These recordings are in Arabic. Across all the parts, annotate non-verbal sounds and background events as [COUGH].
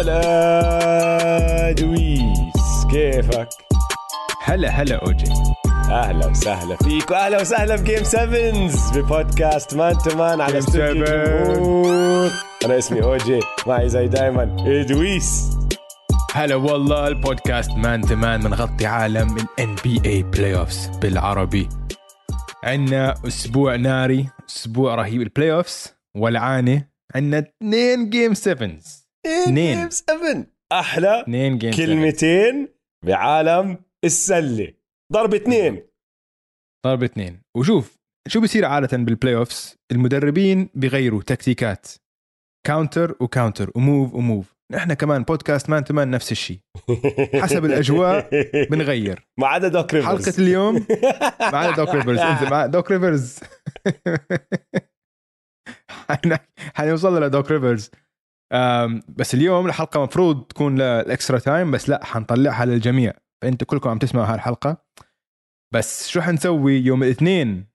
هلا دويس كيفك؟ هلا هلا أوجي. أهلا وسهلا فيك وأهلا وسهلا ب game 7 ببودكاست Man to Man على استوديو. الجمهور أنا اسمي أوجي معي زي دايما ادويس هلا والله البودكاست Man to Man بنغطي عالم ال NBA playoffs بالعربي. عندنا أسبوع ناري أسبوع رهيب ال playoffs ولعانه عندنا اثنين game 7 اثنين. game 7 أحلى اثنين game 7 كلمتين بعالم السلة. ضرب اثنين. ضرب اثنين. وشوف شو بصير عادة بال playoffs المدربين بيغيروا تكتيكات. counter و counter و move و move. نحن كمان بودكاست Man to Man نفس الشيء حسب الأجواء بنغير. ما عدا دوك ريفرز حلقة اليوم مع دوك ريفرز انت مع دوك ريفرز [LAUGHS] حن- حنوصل لدوك ريفرز بس اليوم الحلقة مفروض تكون لل extra time بس لا حنطلعها للجميع. فأنتوا كلكم عم تسمعوا هالحلقة. بس شو حنسوي يوم الاثنين؟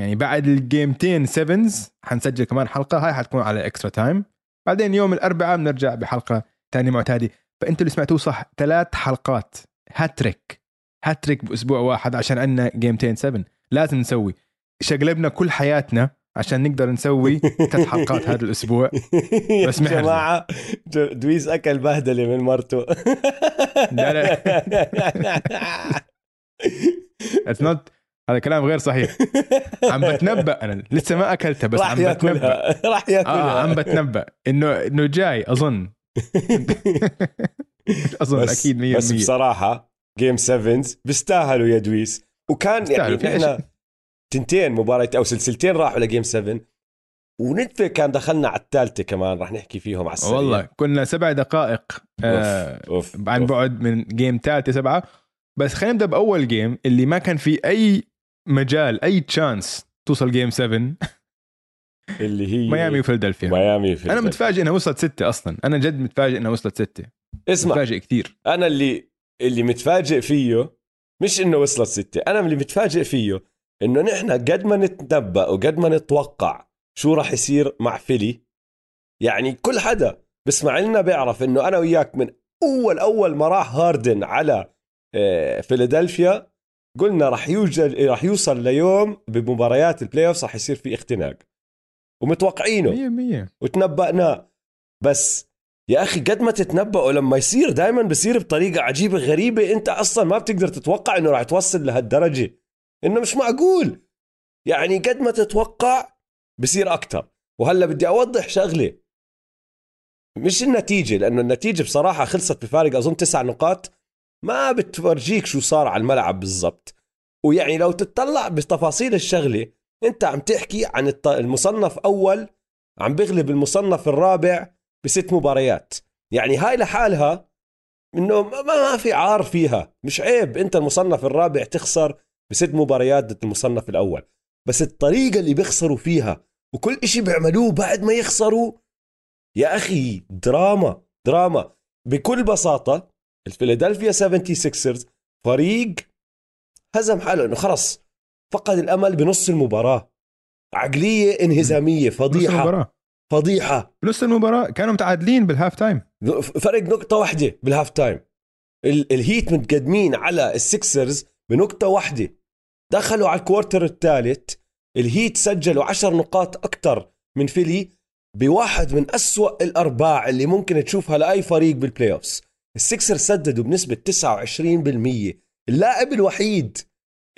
يعني بعد الجيمتين sevens حنسجل كمان حلقة. هاي حتكون على extra time بعدين يوم الأربعاء بنرجع بحلقة ثانية معتادة. فأنتوا اللي سمعتوه صح ثلاث حلقات. هاتريك هاتريك بأسبوع واحد عشان عندنا جيمتين 7 لازم نسوي. شقلبنا كل حياتنا عشان نقدر نسوي ثلاث حلقات هذا الأسبوع. بس محرزة. جماعة ج- دويس أكل بهدلة من مرته. لا it's not [LAUGHS] هذا كلام غير صحيح. عم بتنبأ. أنا لسه ما اكلتها بس راح عم بتنبأ. راح ياكلها. آه عم بتنبأ. إنه إنه جاي أظن. [LAUGHS] أظن أكيد 100% بس بصراحة game 7 بيستاهلوا يا دويس. وكان يعني إحنا تنتين مباراة أو سلسلتين راحوا ل game 7 ونتفه كان دخلنا على الثالثة كمان راح نحكي فيهم على السريع. والله كنا سبع دقائق آه أوف. عن أوف. بعد من game ثالثة سبعة. بس خلينا نبدأ بأول game اللي ما كان في أي مجال أي chance توصل game 7 [LAUGHS] اللي هي ميامي وفيلادلفيا. ميامي في أنا متفاجئ إنها وصلت ستة أصلا. أنا جد متفاجئ إنها وصلت ستة. اسمع متفاجئ كثير. أنا اللي اللي متفاجئ فيه مش إنه وصلت ستة أنا اللي متفاجئ فيه إنه نحن قد ما نتنبأ وقد ما نتوقع شو راح يصير مع فيلي يعني كل حدا بسمع لنا بيعرف إنه أنا وياك من أول أول ما راح هاردن على آه، فيلادلفيا قلنا راح يوجد راح يوصل ليوم بمباريات ال playoff راح يصير في اختناق. ومتوقعينه. 100% وتنبأنا. بس يا أخي قد ما تتنبأوا لما يصير دائما بصير بطريقة عجيبة غريبة أنت أصلا ما بتقدر تتوقع إنه راح توصل لهالدرجة. إنه مش معقول. يعني قد ما تتوقع بصير أكثر وهلأ بدي أوضح شغلة. مش النتيجة لأنه النتيجة بصراحة خلصت بفارق أظن تسع نقاط. ما بتفرجيك شو صار على الملعب بالضبط. ويعني لو تتطلع بتفاصيل الشغلة أنت عم تحكي عن المصنف أول عم بيغلب المصنف الرابع بست مباريات. يعني هاي لحالها إنه ما في عار فيها. مش عيب أنت المصنف الرابع تخسر بست مباريات ضد المصنف الأول. بس الطريقة اللي بيخسروا فيها وكل إشي بيعملوه بعد ما يخسروا يا أخي دراما دراما. بكل بساطة الفيلادلفيا 76رز فريق هزم حاله إنه خلص فقد الأمل بنص المباراة. عقلية انهزامية نص فضيحة. المباراة. فضيحة. بنص المباراة كانوا متعادلين بال half time. فرق نقطة واحدة بال half time. ال- ال Heat متقدمين على ال Sixers بنقطة واحدة. دخلوا على ال quarter الثالث ال Heat سجلوا عشر نقاط أكثر من فيلي بواحد من أسوأ الأرباع اللي ممكن تشوفها لأي فريق بال playoffs ال Sixers سددوا بنسبة 29% اللاعب الوحيد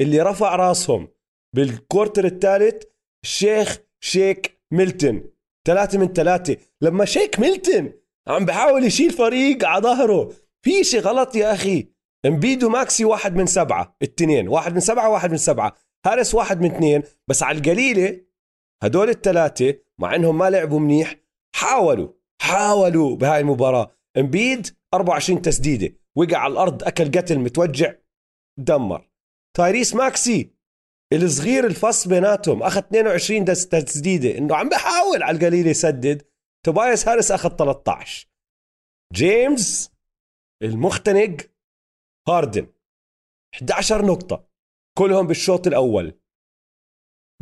اللي رفع راسهم بال quarter الثالث الشيخ شيك ميلتون. ثلاثة من ثلاثة. لما شيك ميلتون عم بحاول يشيل فريق على ظهره. في شيء غلط يا أخي. امبيد وماكسي واحد من سبعة التنين واحد من سبعة واحد من سبعة. هاريس واحد من اثنين. بس على القليلة هدول الثلاثة مع إنهم ما لعبوا منيح حاولوا حاولوا بهاي المباراة. امبيد 24 تسديدة. وقع على الأرض أكل قتل متوجع دمر. تايريس ماكسي الصغير الفص بيناتهم أخذ 22 دس- تسديدة. إنه عم بحاول على القليل يسدد. توبايس هاريس أخذ 13 جيمس المختنق هاردن 11 نقطة. كلهم بالشوط الأول.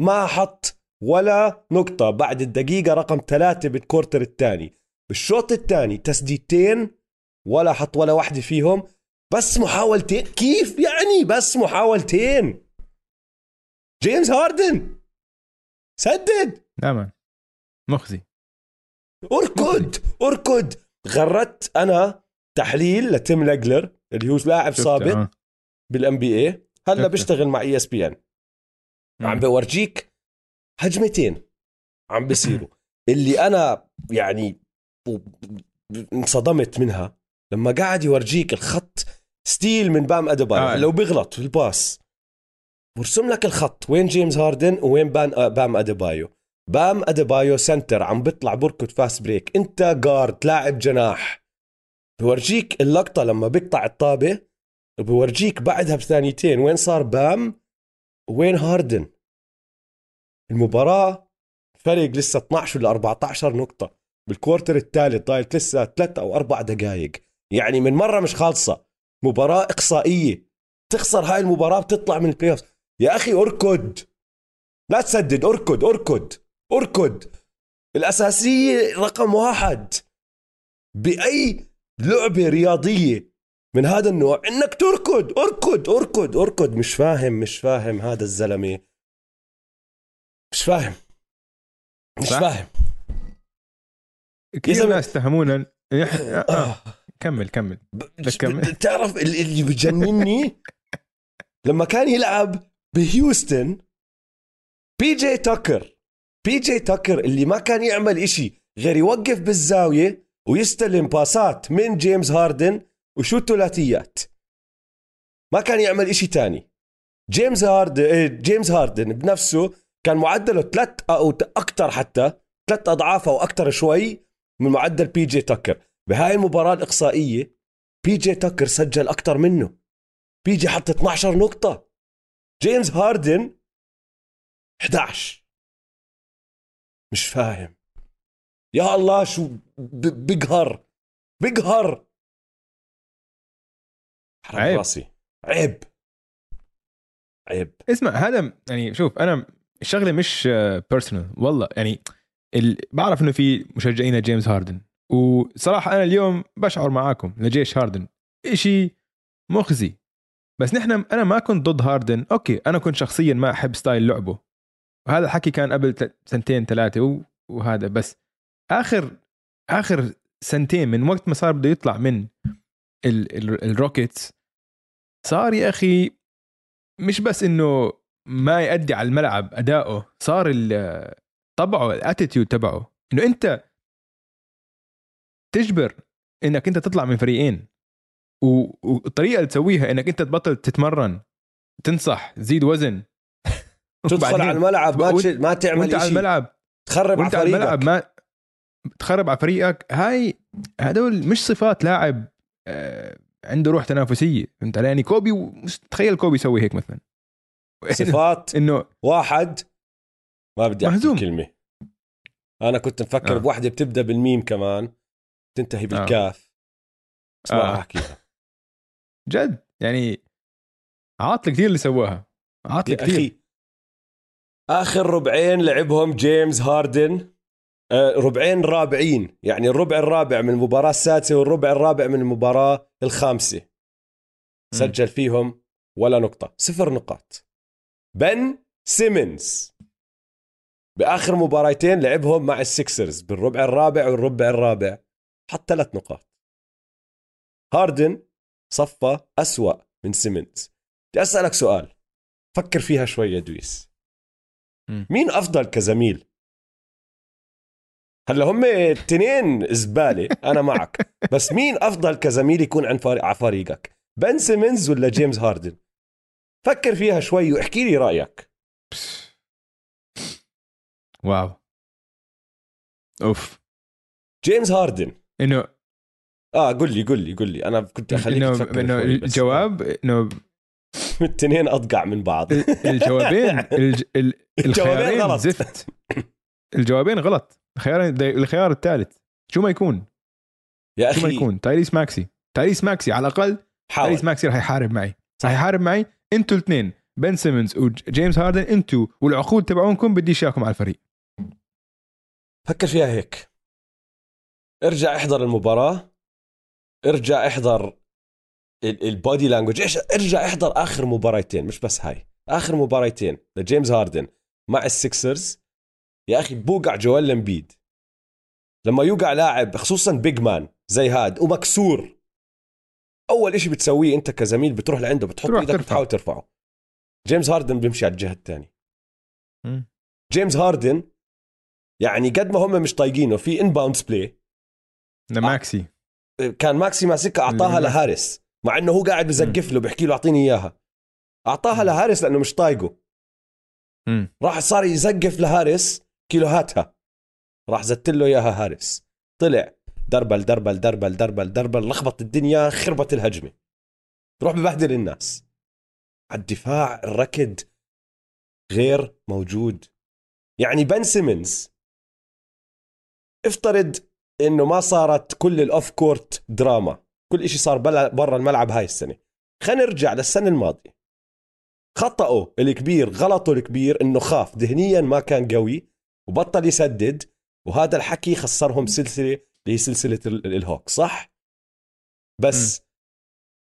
ما حط ولا نقطة بعد الدقيقة رقم ثلاثة بال quarter الثاني. بالشوط الثاني تسديدتين ولا حط ولا واحدة فيهم. بس محاولتين. كيف يعني بس محاولتين؟ جيمس هاردن! سدد! لا مخزي. أركض! أركض! غردت أنا تحليل لتيم ليجلر اللي هو لاعب سابق آه. بال NBA هلا. بيشتغل مع ESPN عم بورجيك هجمتين عم بيصيروا. [CLEARS THROAT] اللي أنا يعني انصدمت منها لما قاعد يورجيك الخط steal من بام أديبايو آه. لو بيغلط في ال pass. برسم لك الخط وين جيمس هاردن وين بان آه بام أديبايو. بام أديبايو center عم بيطلع بركض fast break. أنت guard لاعب جناح. بورجيك اللقطة لما بيقطع الطابة وبورجيك بعدها بثانيتين وين صار بام؟ وين هاردن؟ المباراة فرق لسه 12 ولا 14 نقطة. بال quarter الثالث ضايل لسه ثلاث أو أربع دقائق يعني من مرة مش خالصة. مباراة إقصائية. تخسر هاي المباراة بتطلع من ال play يا أخي أركض. لا تسدد. أركض أركض أركض. الأساسية رقم واحد. بأي لعبة رياضية من هذا النوع إنك تركض أركض أركض أركض مش فاهم مش فاهم هذا الزلمة مش فاهم مش صح؟ فاهم كثير. ناس إحنا- [COUGHS] آه. كمل كمل بس كمل. تعرف ال- اللي بجنني [LAUGHS] لما كان يلعب بهيوستن بي جي تاكر بي جي تاكر اللي ما كان يعمل إشي غير يوقف بالزاوية ويستلم باسات من جيمس هاردن و shoot ثلاثيات ما كان يعمل إشي تاني. جيمس هاردن إيه، جيمس هاردن بنفسه كان معدله ثلاث أو أكثر حتى ثلاث أضعاف أو أكثر شوي من معدل بي جي تاكر بهاي المباراة الإقصائية بي جي تاكر سجل أكثر منه. بي جي حط 12 نقطة. جيمس هاردن 11 مش فاهم. يا الله شو بقهر بقهر. حرام عيب. راسي. عيب. عيب. اسمع هذا يعني شوف أنا الشغلة مش personal والله يعني ال... بعرف إنه في مشجعين لجيمس هاردن وصراحة أنا اليوم بشعر معاكم لجيمس هاردن إشي مخزي. بس نحن أنا ما كنت ضد هاردن أوكي أنا كنت شخصيا ما أحب style لعبه. وهذا الحكي كان قبل سنتين ثلاثة و... وهذا بس. آخر آخر سنتين من وقت ما صار بده يطلع من ال... ال... ال Rockets صار يا أخي مش بس إنه ما يأدي على الملعب أداؤه صار طبعه ال attitude تبعه. إنه أنت تجبر إنك أنت تطلع من فريقين والطريقة اللي تسويها إنك أنت تبطل تتمرن تنصح تزيد وزن. [LAUGHS] تدخل على الملعب ما. ما تعمل وأنت على شيء الملعب. تخرب وأنت على على الملعب ما تخرب على فريقك هاي هدول مش صفات لاعب آه، عنده روح تنافسية فهمت علي يعني كوبي تخيل كوبي يسوي هيك مثلا صفات [LAUGHS] إنه واحد ما بدي أحكي. كلمه أنا كنت مفكر آه. آه. بوحدة بتبدأ بالميم كمان تنتهي بالكاف بس ما آه. آه. احكيها [LAUGHS] جد يعني عاطل كثير اللي سواها عاطل كثير أخي آخر ربعين لعبهم جيمس هاردن آه، ربعين رابعين. يعني الربع الرابع من المباراة السادسة والربع الرابع من المباراة الخامسة. سجل فيهم ولا نقطة. صفر نقاط. بن سيمنز. بآخر مباراتين لعبهم مع السكسرز بالربع الرابع والربع الرابع. حط ثلاث نقاط. هاردن صفى أسوأ من سيمنز. بدي أسألك سؤال. فكر فيها شوي يا دويس. مين أفضل كزميل؟ هلا هم الاثنين زبالة أنا معك. بس مين أفضل كزميل يكون عند فريق على فريقك؟ بن سيمنز ولا جيمس هاردن؟ فكر فيها شوي واحكي لي رأيك. wow. أوف. جيمس هاردن. إنه آه قل لي قل لي قل لي. أنا كنت أخليك إنه تفكر إنه الجواب إنه [LAUGHS] الاثنين أصقع من بعض. الجوابين الج- ال- الجوابين [LAUGHS] غلط. زفت. [LAUGHS] الجوابين غلط. الخيار الخيار الثالث. شو ما يكون. يا شو ما أخي. يكون. تايريس ماكسي. تايريس ماكسي على الأقل حاول. تايريس ماكسي رح يحارب معي. رح يحارب معي أنتوا الاثنين. بن سيمنز وجيمس هاردن أنتوا والعقود تبعونكم بدي إياكم على الفريق. فكر فيها هيك. ارجع احضر المباراة. ارجع احضر ال body language ارجع احضر آخر مباراتين مش بس هاي. آخر مباراتين لجيمس هاردن مع السكسرز يا أخي بوقع جويل امبيد لما يوقع لاعب خصوصا big man زي هاد ومكسور. أول إشي بتسويه أنت كزميل بتروح لعنده بتحط إيدك. بتحاول ترفعه. جيمس هاردن بيمشي على الجهة الثانية. جيمس هاردن يعني قد ما هم مش طايقينه في inbounds play لماكسي كان ماكسي ماسكها أعطاها لهارس مع إنه هو قاعد بزقف له بيحكي له أعطيني إياها. أعطاها لهارس لأنه مش طايقه. راح صار يزقف لهارس كي لو هاتها راح زت له إياها هارس طلع dribble dribble dribble dribble dribble لخبط الدنيا خربت الهجمة. روح ببهدل الناس. على الدفاع الركض غير موجود. يعني بن سيمنز افترض إنه ما صارت كل ال off court drama. كل إشي صار برا الملعب هاي السنة. خلينا نرجع للسنة الماضية. خطأه الكبير غلطه الكبير إنه خاف. ذهنيا ما كان قوي. وبطل يسدد وهذا الحكي خسرهم سلسلة اللي هي سلسلة الهوكس صح؟ بس م.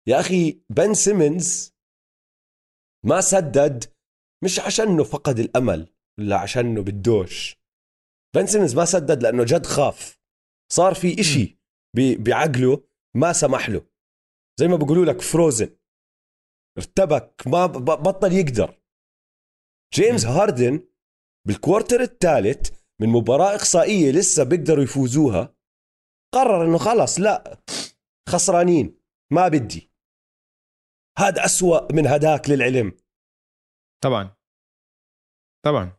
يا أخي بن سيمنز ما سدد مش عشانه فقد الأمل ولا عشانه بدوش بن سيمنز ما سدد لأنه جد خاف. صار في إشي بعقله ما سمح له. زي ما بيقولوا لك فروزن ارتبك ما بطل يقدر. جيمس هاردن بالكوارتر الثالث من مباراة إقصائية لسه بيقدروا يفوزوها قرر إنه خلص لا خسرانين ما بدي. هذا أسوأ من هداك للعلم. طبعا. طبعا.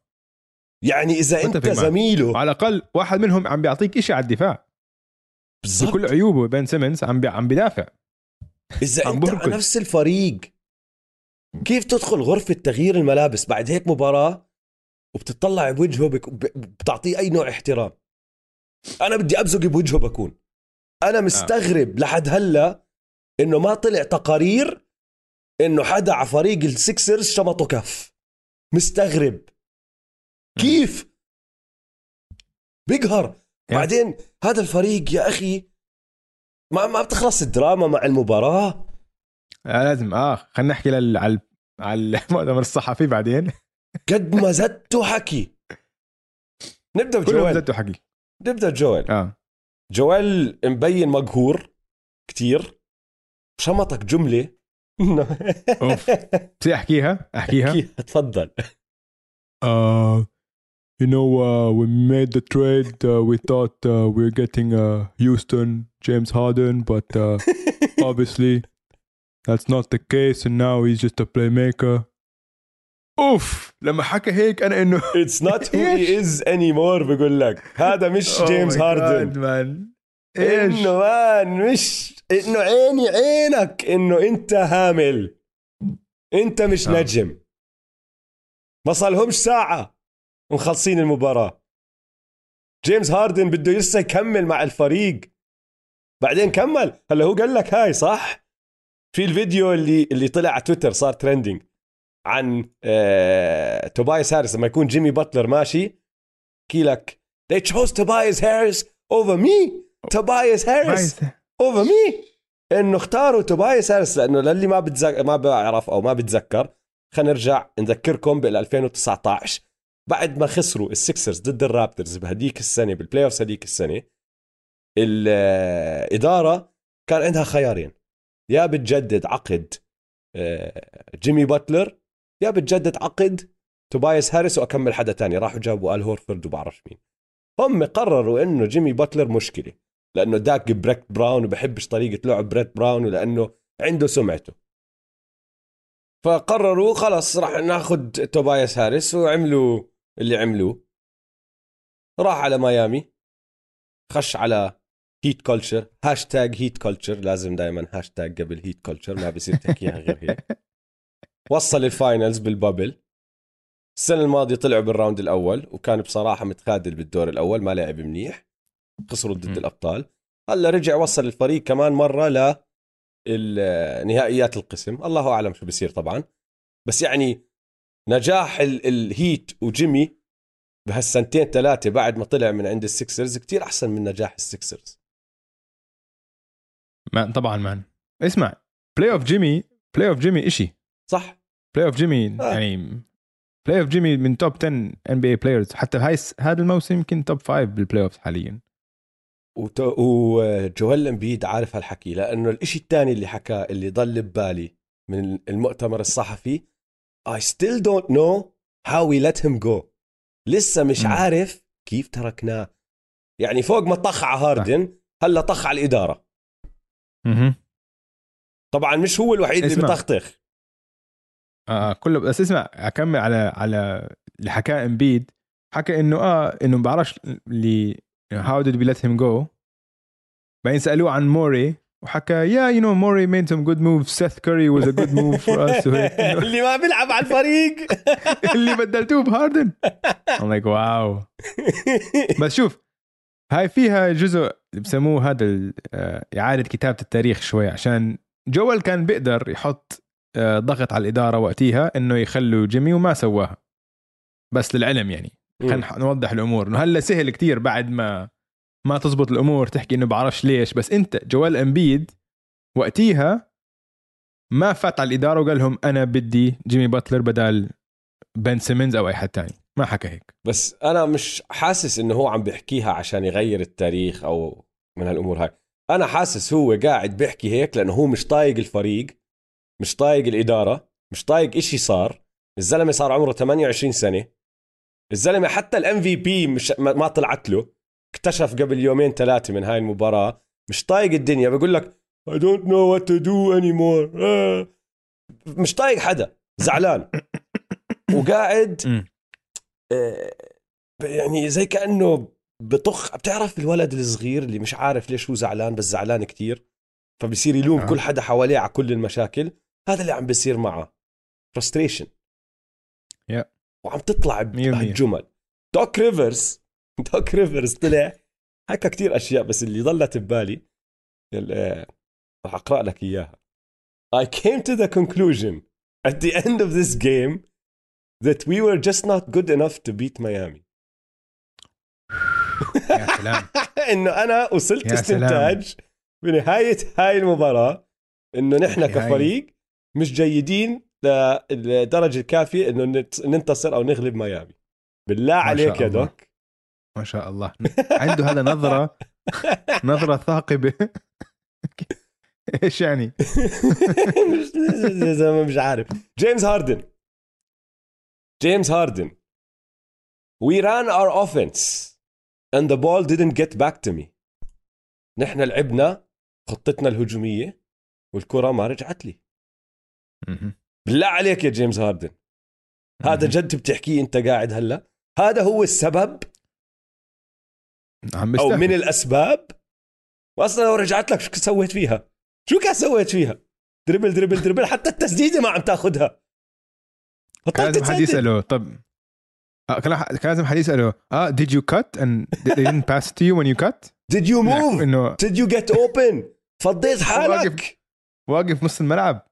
يعني إذا أنت زميله. على الأقل واحد منهم عم بيعطيك شيء على الدفاع. بالضبط. بكل عيوبه بن سيمنز عم بي... عم بيدافع إذا عم أنت على نفس الفريق كيف تدخل غرفة تغيير الملابس بعد هيك مباراة؟ وبتطلع بوجهه بك... بتعطيه أي نوع احترام. أنا بدي ابزق بوجهه بكون. أنا مستغرب آه. لحد هلأ إنه ما طلع تقارير إنه حدا على فريق السكسرز شمطه كف. مستغرب. كيف؟ بيقهر. بعدين هذا الفريق يا أخي ما ما بتخلص الدراما مع المباراة. آه لازم. آه خلينا نحكي لل... على على المؤتمر [LAUGHS] الصحفي بعدين. قد ما زدته حكي نبدا بجوال زدته حكي نبدا جوال آه جوال مبين مقهور كتير شمطك جمله اوف بدي احكيها احكيها احكيها تفضل uh, you know uh, we made the trade uh, we thought uh, we we're getting uh, Houston James Harden but uh, obviously that's not the case and now he's just a playmaker أوف لما حكى هيك أنا إنه it's not who he is anymore بقول لك. هذا مش جيمس هاردن man إنه man مش إنه عيني عينك إنه أنت هامل. أنت مش آه. نجم. ما صار ساعة ومخلصين المباراة. جيمس هاردن بده لسه يكمل مع الفريق. بعدين كمل. هلا هو قال لك هاي صح؟ في الفيديو اللي اللي طلع على تويتر صار trending عن آه توبايس هاريس لما يكون جيمي باتلر ماشي كيلك they chose Tobias Harris over me. Tobias Harris over me. إنه اختاروا توبايس هاريس لأنه للي ما بتذكر ما بعرف أو ما بتذكر. خلينا نرجع نذكركم بال 2019 بعد ما خسروا السكسرز ضد الرابترز بهديك السنة بال playoff هديك السنة الاداره كان عندها خيارين. يا بتجدد عقد آه، جيمي باتلر يا بتجدد عقد توبايس هاريس وأكم حدا تاني. راحوا جابوا آل هورفورد وبعرف مين. هم قرروا إنه جيمي باتلر مشكلة لأنه ضد بريت براون وبحبش طريقة لعب بريت براون ولأنه عنده سمعته. فقرروا خلص راح ناخذ توبايس هاريس وعملوا اللي عملوه. راح على ميامي خش على Heat culture hashtag Heat culture لازم دائما هاشتاج قبل Heat culture ما بصير تحكيها غير هيك. [LAUGHS] وصل ال finals بال bubble. السنة الماضية طلعوا بال round الأول وكان بصراحة متخاذل بالدور الأول ما لعب منيح. خسروا ضد الأبطال. هلا رجع وصل الفريق كمان مرة ل نهائيات القسم. الله أعلم شو بصير طبعا. بس يعني نجاح ال... الهيت وجيمي بهالسنتين ثلاثة بعد ما طلع من عند السكسرز كتير أحسن من نجاح السكسرز ما طبعا man. اسمع playoff جيمي playoff Jimmy إشي. صح؟ playoff Jimmy آه. يعني playoff Jimmy من top 10 NBA players حتى هاي هذا الموسم يمكن top 5 بال playoff حاليا. وت- وجويل أمبيد عارف هالحكي لأنه الإشي الثاني اللي حكاه اللي ضل ببالي من المؤتمر الصحفي I still don't know how we let him go. لسه مش مم. عارف كيف تركناه. يعني فوق ما طخ على هاردن هلا طخ على الإدارة. أها طبعا مش هو الوحيد اللي اسمع. بطخطخ آه كله بس اسمع أكمل على على اللي حكاه امبيد حكى إنه آه إنه ما بعرفش اللي how did we let him go بعدين سألوه عن موري وحكى yeah you know Morey made some good moves Seth Curry was a good move for us اللي ما بيلعب على الفريق. [LAUGHS] اللي بدلتوه بهاردن. I'm like واو بس شوف هاي فيها جزء بسموه هذا آه، إعادة كتابة التاريخ شوي عشان جوال كان بيقدر يحط آه، ضغط على الإدارة وقتها إنه يخلوا جيمي وما سواها بس للعلم يعني. خلينا نوضح الأمور. إنه هلأ سهل كتير بعد ما ما تزبط الأمور تحكي إنه بعرفش ليش. بس أنت جوال أمبيد وقتها ما فات على الإدارة وقال لهم أنا بدي جيمي باتلر بدل بن سيمنز أو أي حد تاني. ما حكى هيك. بس أنا مش حاسس إنه هو عم بيحكيها عشان يغير التاريخ أو من هالأمور هاي. أنا حاسس هو قاعد بيحكي هيك لأنه هو مش طايق الفريق. مش طايق الإدارة مش طايق إشي صار. الزلمة صار عمره 28 سنة. الزلمة حتى ال MVP مش ما طلعت له. اكتشف قبل يومين ثلاثة من هاي المباراة. مش طايق الدنيا. بقول لك I don't know what to do anymore. آه. مش طايق حدا. زعلان. [COUGHS] وقاعد. آه، يعني زي كأنه بطخ. بتعرف الولد الصغير اللي مش عارف ليش هو زعلان بس زعلان كتير. فبصير يلوم آه. كل حدا حواليه على كل المشاكل. هذا اللي عم بيصير معه. frustration يا. وعم تطلع. بهالجمل. دوك ريفرز دوك ريفرز طلع. حكى كتير أشياء بس اللي ضلت ببالي ال- آه، راح أقرأ لك إياها. I came to the conclusion at the end of this game that we were just not good enough to beat Miami. [LAUGHS] يا سلام. [LAUGHS] إنه أنا وصلت. استنتاج بنهاية هاي المباراة إنه نحن كفريق مش جيدين للدرجه الكافيه إنه نت- ننتصر أو نغلب ميامي. بالله عليك يا الله. دوك. ما شاء الله. عنده هذا نظرة [LAUGHS] نظرة ثاقبة. إيش يعني؟ مش- مش عارف. جيمس هاردن. جيمس هاردن. We ran our offense and the ball didn't get back to me. نحن لعبنا خطتنا الهجومية والكرة ما رجعت لي. بالله عليك يا جيمس هاردن. هذا. جد بتحكيه انت قاعد هلا. هذا هو السبب عم أو. من الأسباب. واصلا لو رجعت لك شو سويت فيها؟ شو كان سويت فيها؟ dribble dribble dribble. حتى التسديدة ما عم تاخذها كان لازم حد يسأله. طب آه كان لازم حد يسأله. آه did you cut and they didn't [LAUGHS] pass to you when you cut؟ did you move? إنه did you get open? [LAUGHS] فضيت حالك. واقف. واقف نص الملعب.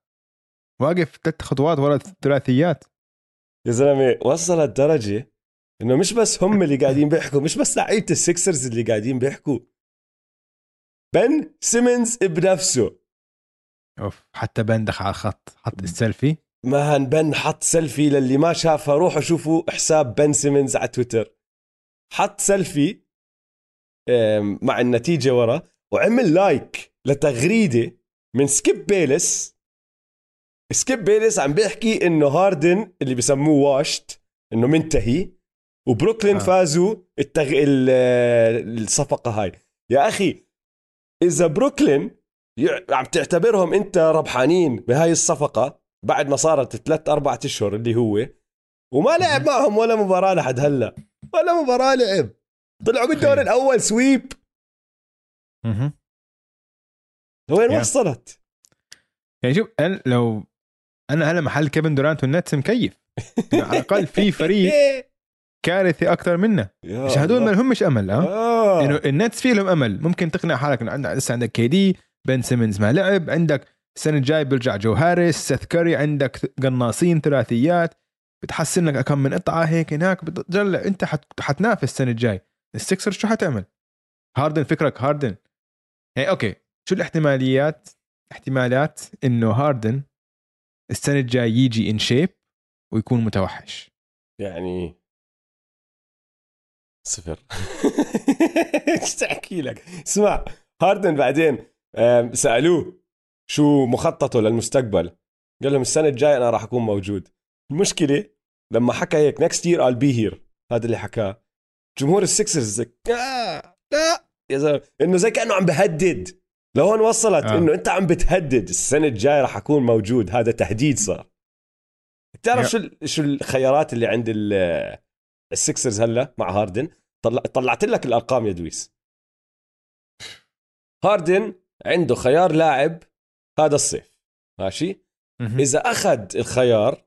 واقف ثلاث خطوات ورا الثلاثيات. يا زلمة وصلت درجه إنه مش بس هم اللي قاعدين بيحكوا مش بس لعيبة السكسرز اللي قاعدين بيحكوا. بن سيمنز بنفسه. أوف حتى بندخ على الخط حط السيلفي. man بن حط سيلفي للي ما شافها روحوا شوفوا حساب بن سيمنز على تويتر. حط سيلفي مع النتيجة ورا وعمل لايك لتغريدة من سكيب بيلس سكيب بيلس عم بيحكي إنه هاردن اللي بسموه واشت إنه منتهي وبروكلين آه. فازوا التغ... ال- الصفقة هاي يا أخي إذا بروكلين عم تعتبرهم أنت ربحانين بهاي الصفقة بعد ما صارت ثلاث أربع أشهر اللي هو وما لعب معهم ولا مباراة لحد هلأ ولا مباراة لعب طلعوا بالدور. الأول sweep. لوين يا. وصلت؟ يعني شوف لو أنا هلا محل كيفن دورانت وال Nets مكيف. إنه على الأقل في فريق كارثي أكثر منا مش هدول ما. لهمش أمل ها؟ آه. انه ال Nets في لهم أمل. ممكن تقنع حالك إنه عندك لسه عندك كي دي بن سيمنز ما لعب عندك السنة الجاي بيرجع جو هاريس سيث كاري عندك قناصين ثلاثيات. بتحسن لك كم من قطعة هيك هناك. بتجلع. أنت حت... حتنافس السنة الجاي السكسر شو حتعمل؟ هاردن فكرك هاردن. يعني أوكي. شو الاحتماليات؟ احتمالات إنه هاردن السنة الجاي يجي in shape ويكون متوحش. يعني صفر. [LAUGHS] إيش تحكي لك؟ اسمع هاردن بعدين سألوه شو مخططه للمستقبل. قال لهم السنة الجاية أنا راح أكون موجود. المشكلة لما حكى هيك next year I'll be here هذا اللي حكاه. جمهور السكسرز لا لا يا زلمة إنه زي كأنه عم بهدد. لهون وصلت آه. إنه أنت عم بتهدد السنة الجاية راح أكون موجود هذا تهديد صار. بتعرف شو شو الخيارات اللي عند السكسرز هلأ مع هاردن؟ طلع طلعت لك الأرقام يا دويس. هاردن عنده خيار لاعب هذا الصيف ماشي؟ إذا أخذ الخيار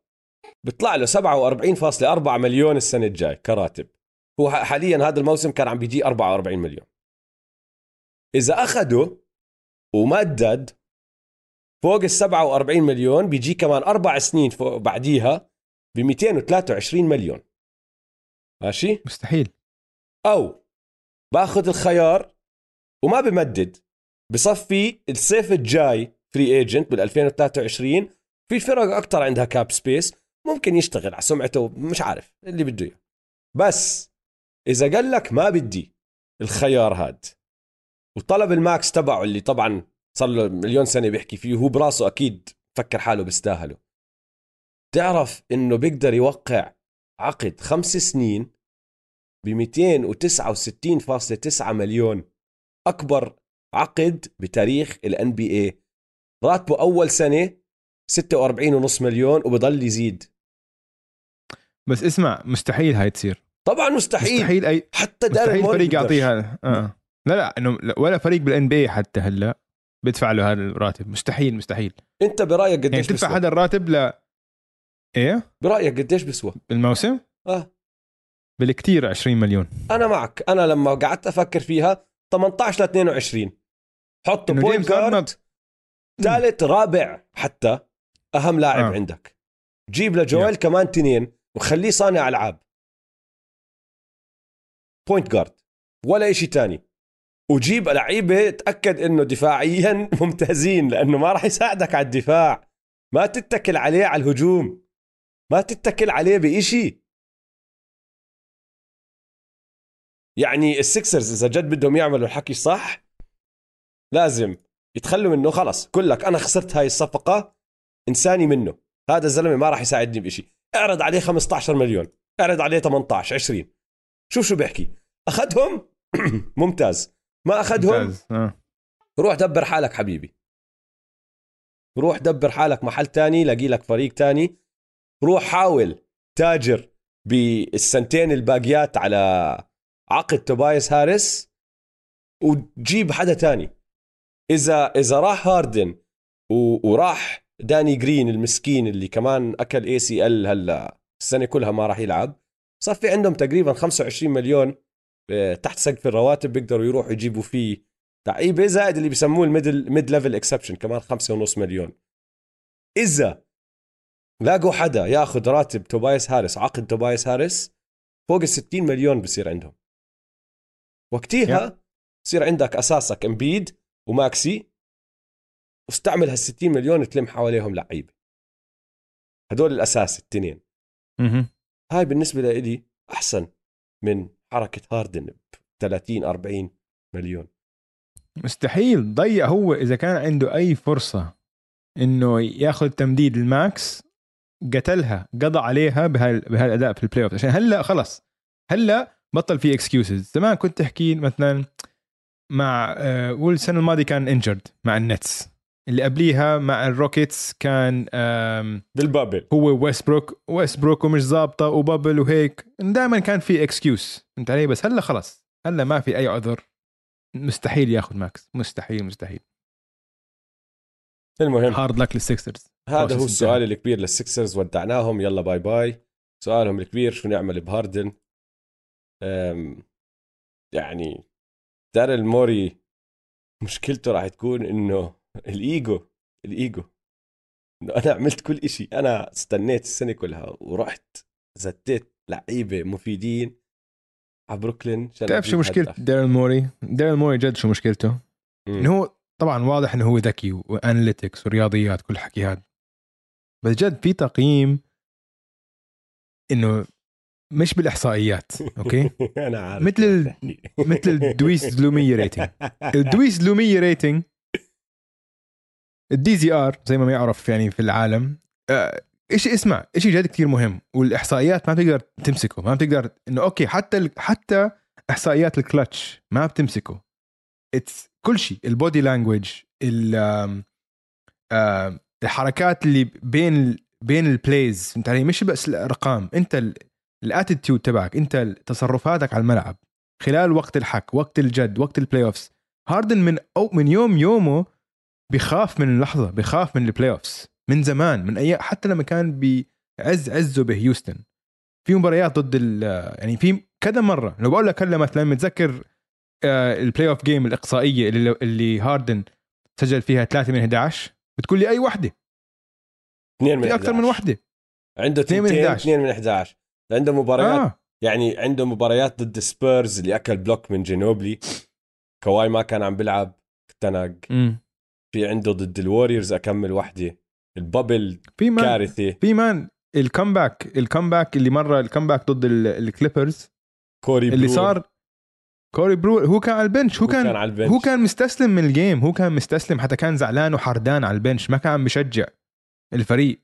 بيطلع له 47.4 مليون السنة الجاي كراتب. هو حاليا هذا الموسم كان عم بيجي 44 مليون. إذا أخذه ومدد فوق ال 47 مليون بيجي كمان أربع سنين فوق بعديها ب 223 مليون. ماشي؟ مستحيل. أو باخذ الخيار وما بمدد بصفي الصيف الجاي free agent بال 2023 في فرق أكثر عندها cap space ممكن يشتغل على سمعته مش عارف اللي بده إياه. بس إذا قال لك ما بدي الخيار هاد وطلب ال max تبعه اللي طبعا صار له مليون سنة بيحكي فيه وهو براسه أكيد فكر حاله بيستاهله تعرف إنه بيقدر يوقع عقد خمس سنين ب 269.9 مليون. أكبر عقد بتاريخ ال NBA راتبه أول سنة 46.5 مليون وبضل يزيد. بس اسمع مستحيل هاي تصير. طبعا مستحيل. مستحيل اي حتى مستحيل فريق يعطيها. آه. لا لا إنه ولا فريق بال NBA حتى هلا بيدفع له هذا الراتب. مستحيل مستحيل. أنت برأيك قديش يعني تدفع هذا الراتب ل إيه؟ برأيك قديش بيسوى؟ بالموسم؟ آه. بالكثير 20 مليون. أنا معك. أنا لما قعدت أفكر فيها 18 ل 22 حط point guard ثالث رابع حتى أهم لاعب آه. عندك. جيب لجويل yeah. كمان تنين وخليه صانع ألعاب. point guard ولا شيء تاني. وجيب لعيبة تأكد إنه دفاعيا [LAUGHS] ممتازين لأنه ما راح يساعدك على الدفاع. ما تتكل عليه على الهجوم. ما تتكل عليه بإشي. يعني السكسرز إذا جد بدهم يعملوا الحكي صح لازم يتخلوا منه. خلص كلك أنا خسرت هاي الصفقة إنساني منه. هذا الزلمة ما راح يساعدني بشيء اعرض عليه 15 مليون. اعرض عليه 18 20 شوف شو بيحكي. أخذهم [CLEARS THROAT] ممتاز. ما أخذهم. آه. روح دبر حالك حبيبي روح دبر حالك محل تاني لاقي لك فريق تاني روح حاول تاجر بالسنتين الباقيات على عقد توبايس هاريس وتجيب حدا تاني إذا إذا راح هاردن وراح داني جرين المسكين اللي كمان أكل ACL هلا السنة كلها ما راح يلعب صار في عندهم تقريبا 25 مليون تحت سقف الرواتب بيقدروا يروحوا يجيبوا فيه لعيبه زائد اللي بسموه ال middle mid-level exception كمان 5.5 مليون. إذا لاقوا حدا ياخذ راتب توبايس هاريس عقد توبايس هاريس فوق ال 60 مليون بصير عندهم. وقتيها بصير عندك أساسك إمبيد وماكسي واستعمل هال 60 مليون تلم حواليهم لعيبة. هدول الأساس التنين. هاي بالنسبة لي أحسن من حركة هاردن ب 30 40 مليون. مستحيل. ضيع هو إذا كان عنده أي فرصة إنه ياخذ تمديد ال max قتلها قضى عليها بهالأداء في ال playoff عشان هلأ خلص هلأ بطل في excuses زمان كنت تحكي مثلا مع آه، قول السنة الماضية كان injured مع النتس. اللي قبليها مع الروكيتس كان بال bubble هو ويست بروك ويست بروك ومش ظابطة و bubble وهيك. دائما كان في excuse فهمت علي؟ بس هلأ خلص هلأ ما في أي عذر مستحيل ياخذ max. مستحيل مستحيل. المهم. hard luck للسكسرز هذا هو السؤال الكبير للسكسرز ودعناهم. يلا bye bye سؤالهم الكبير شو نعمل بهاردن؟ يعني دارل موري مشكلته راح تكون إنه الإيجو الإيجو. إنه أنا عملت كل إشي. أنا استنيت السنة كلها ورحت زتيت لعيبة مفيدين على بروكلين عشان تعرف شو مشكلة. ديرل موري؟ ديرل موري جد شو مشكلته. إنه هو طبعا واضح إنه هو ذكي و analytics ورياضيات كل الحكي هذا. بس جد في تقييم إنه مش بالإحصائيات أوكي؟ [LAUGHS] أنا عارف مثل ال- مثل الدويس زلومية rating [LAUGHS] الدويس زلومية rating ال DZR زي ما يعرف يعني في العالم آه، إيش اسمع شيء جد كثير مهم والإحصائيات ما بتقدر تمسكه ما بتقدر إنه أوكي حتى ال- حتى إحصائيات الكلتش ما بتمسكه. it's كل شيء ال body language الحركات اللي بين بين ال players فهمت علي؟ مش بس الأرقام أنت ال attitude تبعك أنت تصرفاتك على الملعب خلال وقت الحك وقت الجد وقت ال playoffs هاردن من أو من يوم يومه بخاف من اللحظة بخاف من ال playoffs من زمان من أي حتى لما كان بعز عزه بهيوستن. في مباريات ضد ال يعني في كذا مرة لو بقول لك هلا مثلا متذكر آه، ال playoff game الإقصائية اللي اللي هاردن سجل فيها 3 من 11 بتقول لي أي وحدة. اثنين من في أكثر من 11. وحدة. عنده اثنين من اثنين 11. اثنين من 11 عنده مباريات آه. يعني عنده مباريات ضد سبيرز اللي أكل بلوك من جينوبلي. كواي ما كان عم بيلعب اختنق في عنده ضد الوريورز أكمل وحدة. البابل في مان كارثة. في مان الكمباك الكمباك اللي مرة الكمباك ضد ال- الكليبرز كوري اللي برور صار كوري برور هو كان على ال bench هو هو كان كان على ال bench. هو كان مستسلم من ال game هو كان مستسلم حتى كان زعلان وحردان على ال bench ما كان بشجع الفريق.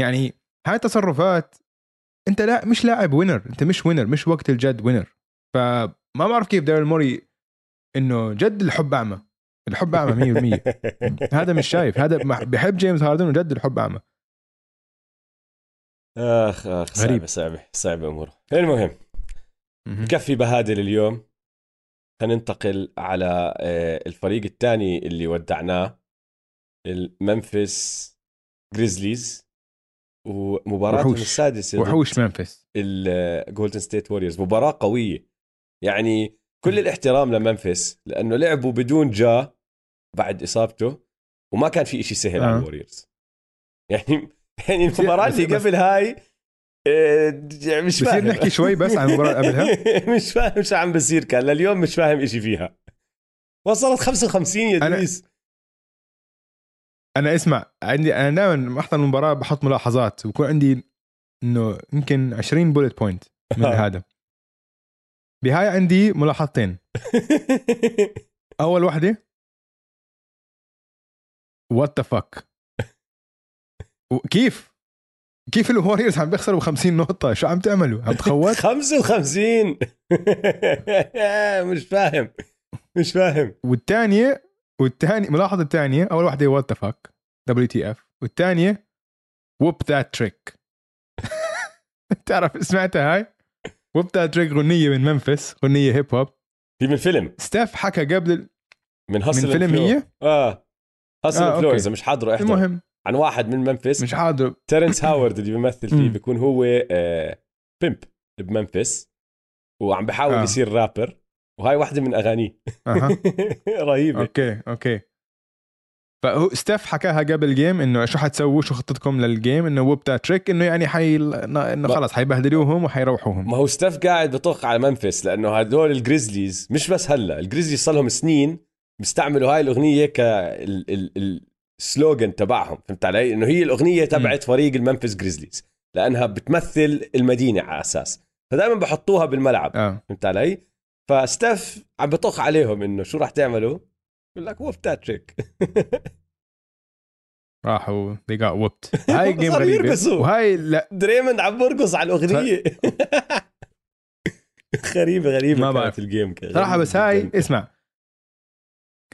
يعني هاي تصرفات أنت لا مش لاعب winner أنت مش winner مش وقت الجد winner فما بعرف كيف ديرل موري إنه جد الحب أعمى. الحب أعمى 100% [LAUGHS] هذا مش شايف. هذا بحب جيمس هاردن وجد الحب أعمى. آخ آخ صعبة غريب. صعبة صعبة أموره. المهم مهم. كفي بهادل اليوم. خلينا ننتقل على آه، الفريق الثاني اللي ودعناه. الممفيس جريزليز ومباراتهم وحوش. السادسة وحوش ممفيس. الجولدن ستيت ووريرز مباراة قوية. يعني كل الاحترام لممفيس لأنه لعبوا بدون جا. بعد إصابته وما كان في إشي سهل آه. على الوريرز. يعني يعني المباراة بس- اللي قبل هاي آه، مش بصير فاهم. نحكي شوي بس عن المباراة اللي قبلها؟ [LAUGHS] مش فاهم شو عم بصير كان لليوم مش فاهم إشي فيها. وصلت 55 يا أنا- دويس أنا اسمع عندي أنا دائما أحضر المباراة بحط ملاحظات وبكون عندي إنه يمكن 20 bullet point من آه. هذا. بهاي عندي ملاحظتين. [LAUGHS] أول وحدة what the fuck كيف كيف الوريورز عم بيخسروا ب 50 نقطة؟ شو عم تعملوا؟ عم تخوت؟ [LAUGHS] 55 [LAUGHS] مش فاهم مش فاهم والثانية والثانية ملاحظة الثانية أول واحدة what the fuck WTF والثانية whoop that trick تعرف سمعتها هاي؟ whoop that trick غنية من ممفيس غنية hip hop في من فيلم ستاف حكى قبل من Hustle من فيلم. هي؟ آه Hustle آه،. إذا مش حاضره احضر. المهم. عن واحد من ممفيس. مش حاضر تيرنس هاورد اللي بيمثل فيه. بيكون هو آه pimp بممفيس. وعم بحاول آه. يصير رابر وهاي واحدة من أغانيه. أها. [LAUGHS] رهيبة. أوكي أوكي. فهو ستيف حكاها قبل ال game إنه شو حتسووا؟ شو خطتكم لل game إنه whoop that trick إنه يعني حي إنه خلص حيبهدلوهم وحيروحوهم. ما هو ستاف قاعد بطخ على ممفيس لأنه هدول الجريزليز مش بس هلأ الجريزليز صار لهم سنين بيستعملوا هاي الأغنية كال slogan تبعهم فهمت علي؟ إنه هي الأغنية تبعت فريق الممفيس جريزليز لأنها بتمثل المدينة على أساس فدائما بحطوها بالملعب آه فهمت علي؟ فستاف عم بطخ عليهم إنه شو راح تعملوا؟ بقول لك whoop that trick [LAUGHS] راحوا they got whooped هاي [LAUGHS] game غريبة يرقصوا. وهاي لا دريموند عم برقص على الأغنية [LAUGHS] غريبة غريبة ما بعرف. ال game صراحة غريبة بس هاي. اسمع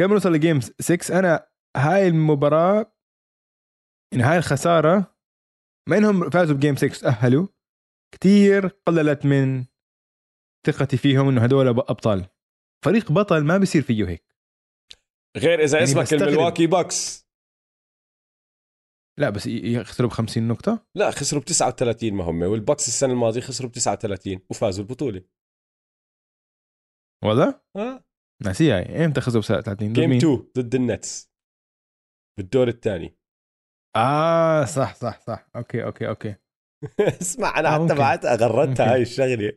قبل نوصل ل game 6 أنا هاي المباراة يعني هاي الخسارة ما إنهم فازوا ب game 6 تأهلوا كتير قللت من ثقتي فيهم إنه هدول أبطال. فريق بطل ما بيصير فيه هيك. غير إذا يعني اسمك. الملواكي باكس لا بس يخسروا ب 50 نقطة؟ لا خسروا ب 39 ما هم. والباكس السنة الماضية خسروا ب 39 وفازوا البطولة. والله؟ آه. ناسيها هاي إمتى خسروا ب 30 ضد game مين؟ 2 ضد النتس. بالدور الثاني. آه صح صح صح. okay okay okay. [LAUGHS] اسمع أنا آه، حتى. بعتها غردتها. هاي الشغلة.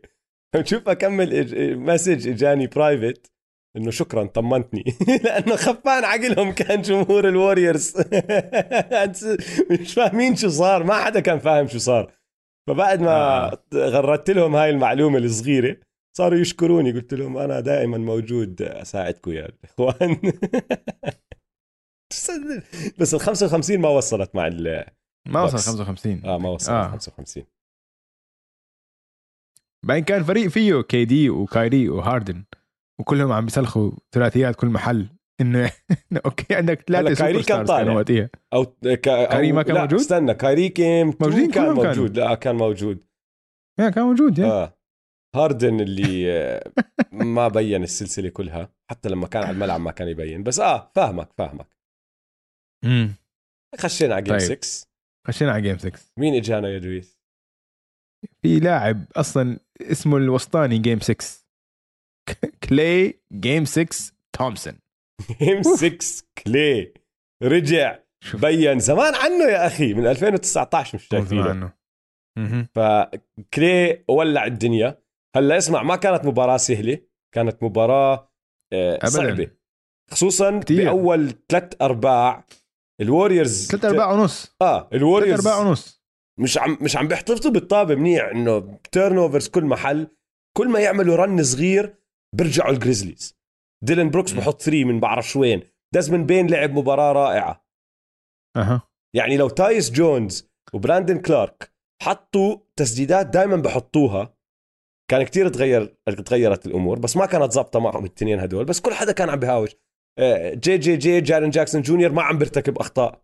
بشوف أكمل إج- message إجاني private إنه شكرا طمنتني. [LAUGHS] لأنه خفان عقلهم كان جمهور الوريورز [LAUGHS] مش فاهمين شو صار. ما حدا كان فاهم شو صار. فبعد ما آه. غردت لهم هاي المعلومة الصغيرة صاروا يشكروني قلت لهم أنا دائما موجود أساعدكم يا الاخوان [LAUGHS] بس ال 55 ما وصلت مع ال ما وصل بوكس. 55 آه ما وصلت آه. آه. 55 بعدين كان فريق فيه كي دي وكايري وهاردن وكلهم عم بيسلخوا ثلاثيات كل محل إنه [LAUGHS] أوكي عندك ثلاثة كايري كان طالع. وقتها أو ك... كايري ما كان لا موجود؟ استنى كايري كيم موجودين كان كلهم كانوا. موجود لا كان موجود يا كان موجود يا آه هاردن اللي آه، ما بين السلسلة كلها حتى لما كان على الملعب ما كان يبين بس آه فاهمك فاهمك. امم خشينا على game طيب. 6 خشينا على game 6 مين إجانا يا دويس؟ في لاعب أصلا اسمه الوسطاني game 6 كلاي game 6 تومسون game 6 كلاي رجع بين. زمان عنه يا أخي من 2019 مش زمان شايفينه. عنه. مهم. فكلاي ولع الدنيا. هلا اسمع ما كانت مباراة سهلة كانت مباراة آه، أبداً. صعبة. خصوصا كتير. بأول ثلاث أرباع الوريورز ثلاث أرباع ونص. آه ثلاث الوريورز أرباع ونص. مش عم مش عم بيحتفظوا بالطابة منيح إنه turnovers كل محل. كل ما يعملوا run صغير بيرجعوا الجريزليز ديلن بروكس. بحط three من بعرفش وين. ديزموند بين لعب مباراة رائعة. أها. يعني لو تايس جونز وبراندن كلارك حطوا تسديدات دائما بحطوها كان كتير تغير تغيرت الأمور بس ما كانت ظابطه معهم الاثنين هدول بس كل حدا كان عم بهاوش. آه، جي جي جي جارين جاكسون جونيور ما عم بيرتكب أخطاء.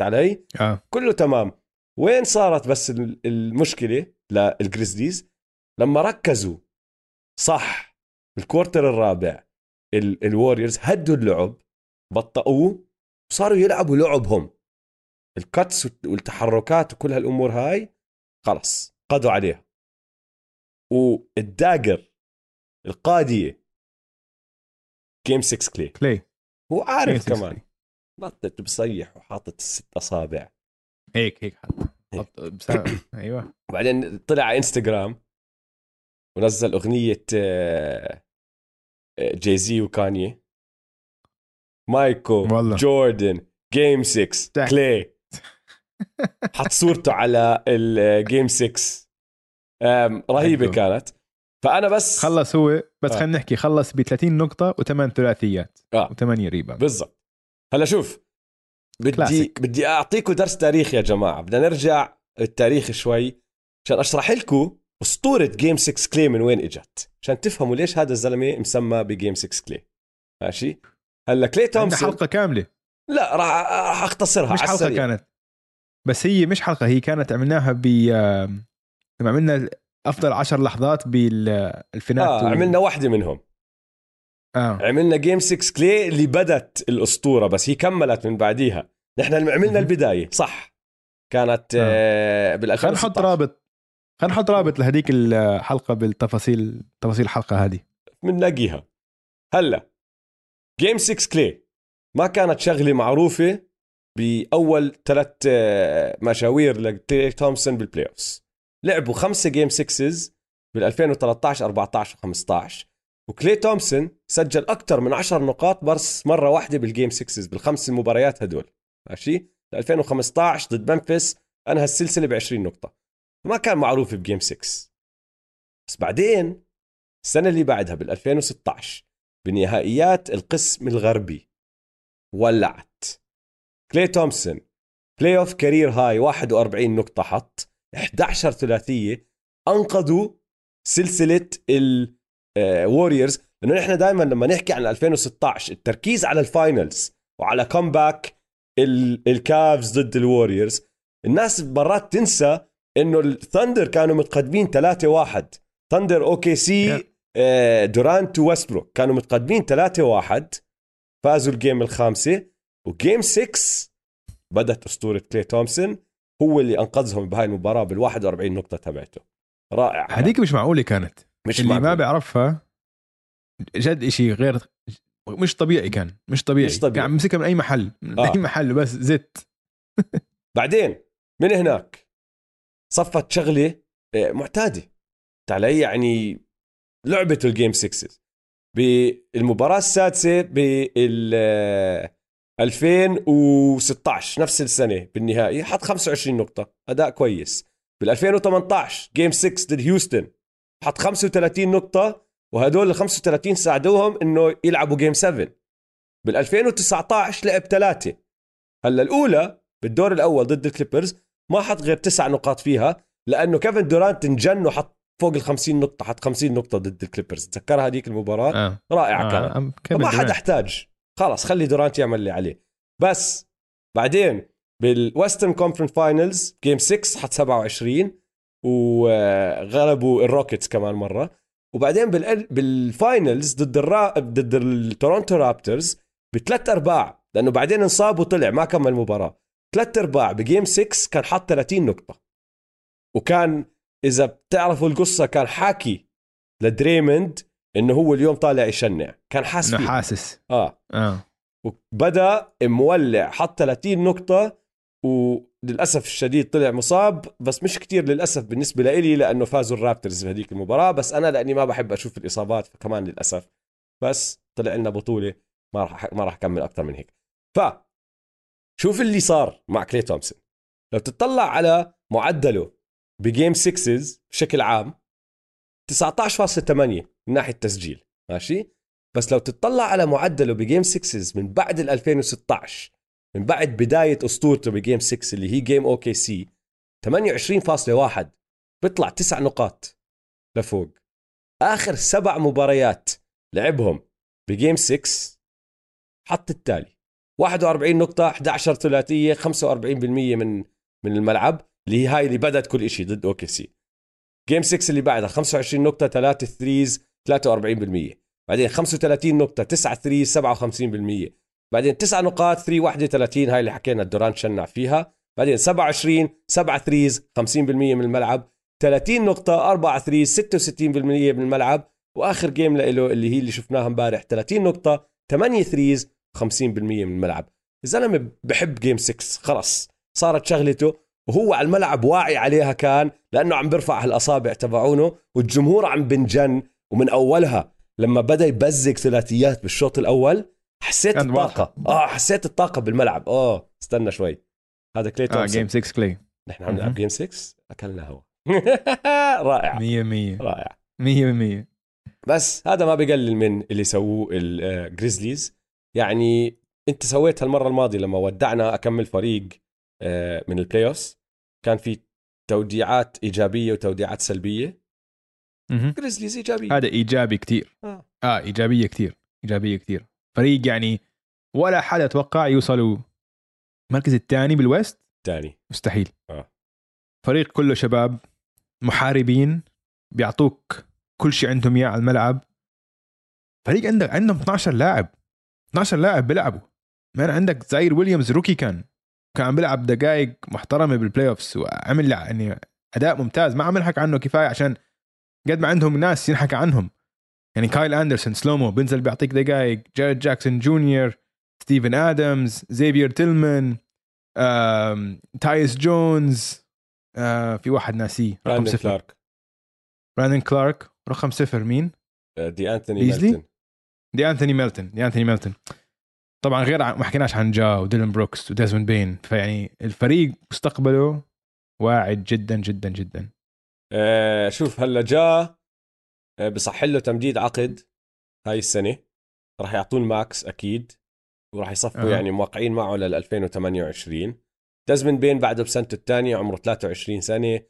علي آه. كله تمام. وين صارت بس ال- المشكلة للجريزليز؟ لما ركزوا صح بال quarter الرابع ال- الوريورز هدوا اللعب بطئوه وصاروا يلعبوا لعبهم. ال cuts والتحركات وكل هالأمور هاي خلص قضوا عليها. وال dagger القاضية game 6 كلاي كلاي هو عارف كمان. نطت بصيح وحاطط الست أصابع. هيك هيك حط. [COUGHS] أيوه. وبعدين طلع على انستغرام ونزل أغنية آه، آه، جاي زي وكاني مايكو والله. جوردن جيم 6 تح. كلي [LAUGHS] حط صورته على الجيم 6 آم، رهيبة حلو. كانت فأنا بس خلص هو بس آه. خلينا نحكي خلص ب 30 نقطة وثمان ثلاثيات آه. وثمانية ريباوند بالضبط هلا شوف بدي كلاسيك. بدي اعطيكم درس تاريخ يا جماعة بدنا نرجع التاريخ شوي عشان أشرح لكم أسطورة game 6 كلاي من وين إجت عشان تفهموا ليش هذا الزلمة مسمى ب game 6 كلاي ماشي هلا كلاي تومسون حلقة كاملة لا راح راح أختصرها عالسريع. كانت بس هي مش حلقة هي كانت عملناها ب لما عملنا أفضل عشر لحظات بال finals آه عملنا واحدة منهم. آه. عملنا game 6 كلاي اللي بدت الأسطورة بس هي كملت من بعديها. نحن عملنا. البداية صح. كانت آه. بال خلينا نحط 2016. رابط خلينا نحط رابط لهديك الحلقة بالتفاصيل تفاصيل الحلقة هذه. بنلاقيها. هلا game 6 كلي ما كانت شغلة معروفة بأول ثلاث آه، مشاوير لكلي تومسون بال playoffs لعبوا خمسة game 6 بال 2013 14 و15 وكلي تومسون سجل أكثر من 10 نقاط بس مرة واحدة بال game 6 بالخمس المباريات هدول. ماشي؟ 2015 ضد ممفيس أنهى السلسلة ب 20 نقطة. ما كان معروف ب game 6 بس بعدين السنة اللي بعدها بال 2016 بنهائيات القسم الغربي ولعت. كلي تومسون playoff career high 41 نقطة حط. 11 ثلاثية أنقذوا سلسلة الوريورز لأنه نحن دائما لما نحكي عن 2016 التركيز على ال finals وعلى comeback الكافز ضد الوريورز الناس مرات تنسى إنه الثندر كانوا متقدمين 3 1 ثندر OKC. آه، دورانت وويستبروك كانوا متقدمين 3 1 فازوا ال game الخامسة و game 6 بدت أسطورة كلي تومسون هو اللي أنقذهم بهاي المباراة بال 41 نقطة تبعته. رائع. هذيك مش معقولة كانت. مش اللي ما معقول. بيعرفها جد إشي غير مش طبيعي كان مش طبيعي. مش طبيعي. كان عم مسكها من أي محل من آه. اي محل بس زت. بعدين من هناك؟ صفت شغلة آه، معتادة. علي يعني لعبة الجيم 6 بالمباراة السادسة بال 2016 نفس السنة بالنهائي حط 25 نقطة. أداء كويس. بال 2018 جيم 6 ضد هيوستن حط 35 نقطة وهدول ال 35 ساعدوهم إنه يلعبوا game 7 بال 2019 لعب ثلاثة. هلأ الأولى بالدور الأول ضد الكليبرز ما حط غير تسع نقاط فيها لأنه كيفن دورانت انجن وحط فوق ال 50 نقطة حط 50 نقطة ضد الكليبرز. تذكرها هذيك المباراة؟ آه. رائعة آه. كانت. ما حدا أحتاج. خلص خلي دورانت يعمل اللي عليه. بس بعدين بال Western Conference finals game 6 حط 27 وغلبوا الروكيتس كمان مرة. وبعدين بال بال finals ضد الرا... ضد التورونتو رابترز بثلاث أرباع لأنه بعدين انصاب وطلع ما كمل المباراه ثلاث أرباع ب game 6 كان حط 30 نقطة. وكان إذا بتعرفوا القصة كان حاكي لدريمند إنه هو اليوم طالع يشنع. كان حاسس إنه. حاسس. آه. آه. وبدأ مولع حط 30 نقطة وللأسف الشديد طلع مصاب. بس مش كتير للأسف بالنسبة لإلي لأنه فازوا الرابترز بهذيك المباراة. بس أنا لأني ما بحب أشوف الإصابات فكمان للأسف. بس طلع لنا بطولة ما راح ما راح أكمل أكثر من هيك. ف شوف اللي صار مع كلي تومسون. لو تطلع على معدله بجيم 6 بشكل عام 19.8 من ناحية تسجيل ماشي؟ بس لو تطلع على معدله بجيم 6 من بعد ال 2016 من بعد بداية اسطورته ب game 6 اللي هي game OKC 28.1 بيطلع تسع نقاط لفوق. آخر سبع مباريات لعبهم ب game 6 حط التالي. 41 نقطة 11 ثلاثية 45% من من الملعب اللي هي هاي اللي بدت كل شيء ضد OKC game 6 اللي بعدها 25 نقطة 3 threes 43% بعدين 35 نقطة 9 threes 57% بعدين 9 نقاط 3 31 هاي اللي حكينا دورانت شنع فيها. بعدين 27 7 threes 50% من الملعب. 30 نقطة 4 threes 66% من الملعب. وآخر game له اللي هي اللي شفناها امبارح 30 نقطة 8 threes 50% من الملعب. الزلمة بحب game 6 خلص صارت شغلته وهو على الملعب واعي عليها كان لأنه عم بيرفع هالأصابع تبعونه والجمهور عم بنجن. ومن أولها لما بدأ يبزق ثلاثيات بالشوط الأول حسيت الطاقة. آه حسيت الطاقة بالملعب. آه استنى شوي. هذا كلي آه game 6 كلي نحن عم نلعب. game 6 أكلنا هوا. [LAUGHS] رائع. 100 رائع. 100 100% بس هذا ما بقلل من اللي سووه الجريزليز يعني أنت سويت هالمرة الماضية لما ودعنا كم فريق آه، من ال play-in كان في توديعات إيجابية وتوديعات سلبية. جريزليز ايجابيه هذا إيجابي كثير آه. آه إيجابية كثير إيجابية كثير فريق يعني ولا حدا أتوقع يوصلوا المركز الثاني بال West؟ تاني مستحيل. آه. فريق كله شباب محاربين بيعطوك كل شيء عندهم إياه على الملعب. فريق عندك عندهم 12 لاعب. 12 لاعب بيلعبوا. man عندك زاير ويليامز rookie كان. كان عم بيلعب دقائق محترمة بال playoffs وعمل يعني أداء ممتاز. ما عم نحكي عنه كفاية عشان قد ما عندهم ناس ينحكى عنهم. يعني كايل اندرسون سلومو بينزل بيعطيك دقائق جاريد جاكسون جونيور ستيفن ادمز زيفير تيلمان تايوس جونز آه، في واحد ناسيه رقم صفر. كلارك براندن كلارك رقم صفر. مين؟ دي انتوني؟ ميلتون دي انثوني ميلتون دي انثوني ميلتون طبعا غير ما حكيناش عن جا وديلن بروكس وديزموند بين فيعني الفريق مستقبله واعد جدا جدا جدا. آه، شوف هلا جا آه، بصح له تمديد عقد هاي السنة. راح يعطوه ال max أكيد وراح يصفوا أه. يعني موقعين معه لل 2028 دزمن بين بعده بسنته الثانية عمره 23 سنة.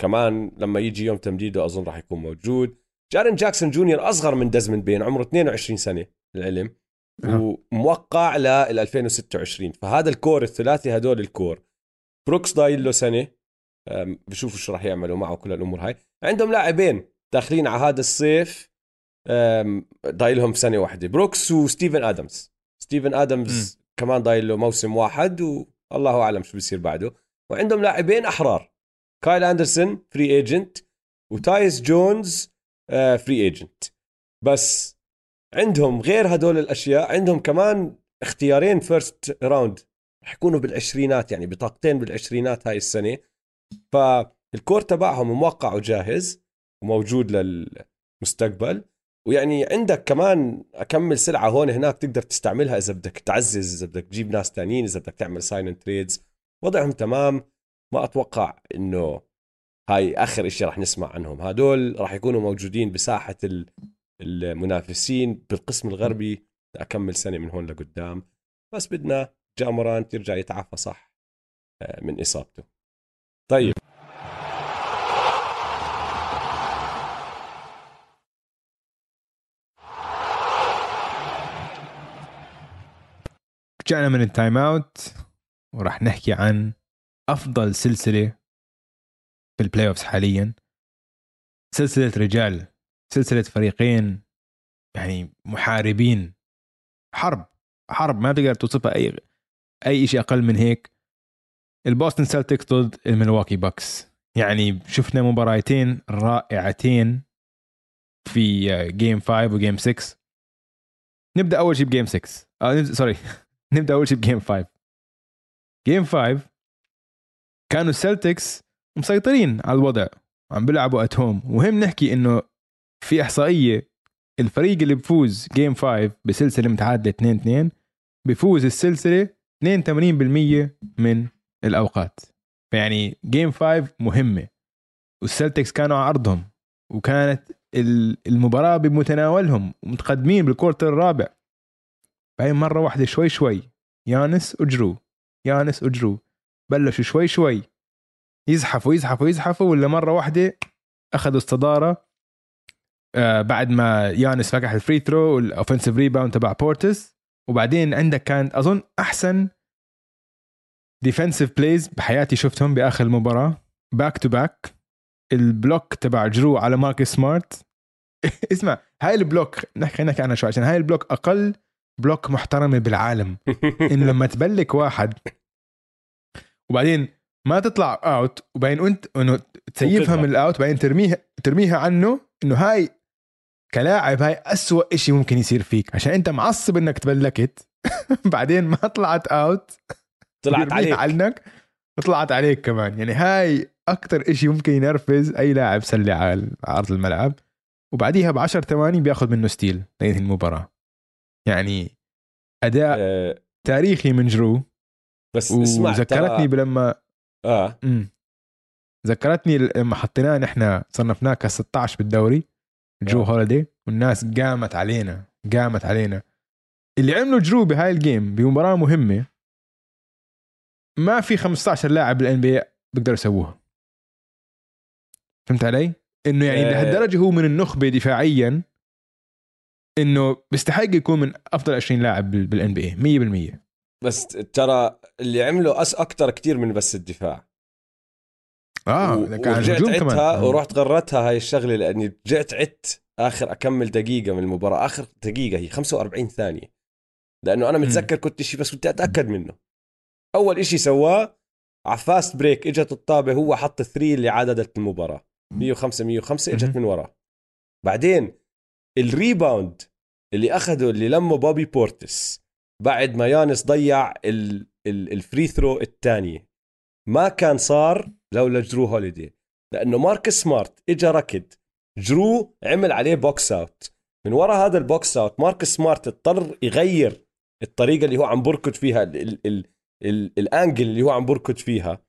كمان لما يجي يوم تمديده أظن راح يكون موجود. جاريد جاكسون جونيور أصغر من دزمن بين عمره 22 سنة للعلم أه. وموقع لل 2026 فهذا ال core الثلاثي هدول ال core. بروكس ضايل له سنة. بشوفوا شو راح يعملوا معه كل الأمور هاي. عندهم لاعبين داخلين على هذا الصيف ضايلهم سنه واحدة. بروكس وستيفن آدمز. ستيفن آدمز كمان ضايل له موسم واحد والله أعلم شو بيصير بعده. وعندهم لاعبين أحرار. كايل أندرسون free agent وتايس جونز free agent بس عندهم غير هدول الأشياء عندهم كمان اختيارين first round حيكونوا بالعشرينات يعني بطاقتين بالعشرينات هاي السنة. فال core تبعهم موقع وجاهز وموجود للمستقبل. ويعني عندك كمان أكمل سلعة هون هناك تقدر تستعملها إذا بدك تعزز إذا بدك تجيب ناس تانيين إذا بدك تعمل sign trades وضعهم تمام. ما أتوقع إنه هاي آخر شيء راح نسمع عنهم. هدول راح يكونوا موجودين بساحة المنافسين بالقسم الغربي اكمل سنة من هون لقدام. بس بدنا جاموران يرجع يتعافى صح آه، من إصابته. طيب. رجعنا من ال time out وراح نحكي عن أفضل سلسلة في ال playoffs حاليا. سلسلة رجال سلسلة فريقين يعني محاربين. حرب حرب ما تقدر توصفها أي أي شيء أقل من هيك. البوستن سلتكس ضد الملواكي باكس يعني شفنا مباراتين رائعتين في game 5 و game 6 نبدأ أول شيء ب game 6 آه sorry [LAUGHS] نبدأ أول شيء ب game 5 game 5 كانوا السلتكس مسيطرين على الوضع. عم بيلعبوا at home وهم نحكي إنه في إحصائية الفريق اللي بفوز game 5 بسلسلة متعادلة 2 2 بفوز السلسلة 82% من الأوقات. فيعني game 5 مهمة. والسلتكس كانوا على ارضهم وكانت المباراة بمتناولهم ومتقدمين بال quarter الرابع. بعدين مرة واحدة شوي شوي يانس وجرو يانس وجرو. بلشوا شوي شوي. يزحفوا يزحفوا يزحفوا ولا مرة واحدة أخذوا الصدارة. آه بعد ما يانس فكح ال free throw وال offensive rebound تبع بورتس وبعدين عندك كانت أظن أحسن defensive plays بحياتي شفتهم بآخر المباراة. back to back ال block تبع جرو على مارك سمارت. [LAUGHS] اسمع هاي ال block نحكي نحكي عنها شوي عشان هاي ال block أقل block محترمة بالعالم. [LAUGHS] انه لما تبلك واحد وبعدين ما تطلع out وبعدين أنت إنه تسيفها من ال out وبعدين ترميها ترميها عنه إنه هاي كلاعب هاي أسوأ إشي ممكن يصير فيك. عشان أنت معصب إنك تبلكت. [LAUGHS] بعدين ما طلعت out طلعت عليك. عنك وطلعت عليك كمان. يعني هاي أكثر إشي ممكن ينرفز أي لاعب سلة على أرض الملعب. وبعديها ب 10 ثواني بياخذ منه steal لينهي المباراة. يعني أداء أه تاريخي من جرو. بس اسمع ذكرتني بلما آه. امم ذكرتني لما حطيناه نحن صنفناه ك 16 بالدوري جو آه. هوليدي والناس قامت علينا قامت علينا. اللي عملوا جرو بهاي ال game بمباراة مهمة ما في 15 لاعب بال NBA بيقدروا يسووها. فهمت علي؟ إنه يعني آه. لهالدرجة هو من النخبة دفاعيا إنه بيستحق يكون من أفضل 20 لاعب بال NB A 100% بس ترى اللي عمله أس أكثر كثير من بس الدفاع. آه كان ورجعت عدتها آه. ورحت غرتها هاي الشغلة لأني رجعت عدت آخر أكمل دقيقة من المباراة آخر دقيقة هي 45 ثانية. لأنه أنا متذكر كنت شيء بس كنت أتأكد منه. أول شيء سواه على fast break إجت الطابة هو حط ال three اللي عدلت المباراة. 105 105 إجت من وراه بعدين ال rebound اللي اخذه اللي لمه بوبي بورتس بعد ما يانس ضيع ال free throw الثانية. ما كان صار لولا جرو هوليدي لأنه مارك سمارت اجى ركض. جرو عمل عليه box out من وراء هذا ال box out مارك سمارت اضطر يغير الطريقة اللي هو عم بركض فيها ال ال ال angle اللي هو عم بركض فيها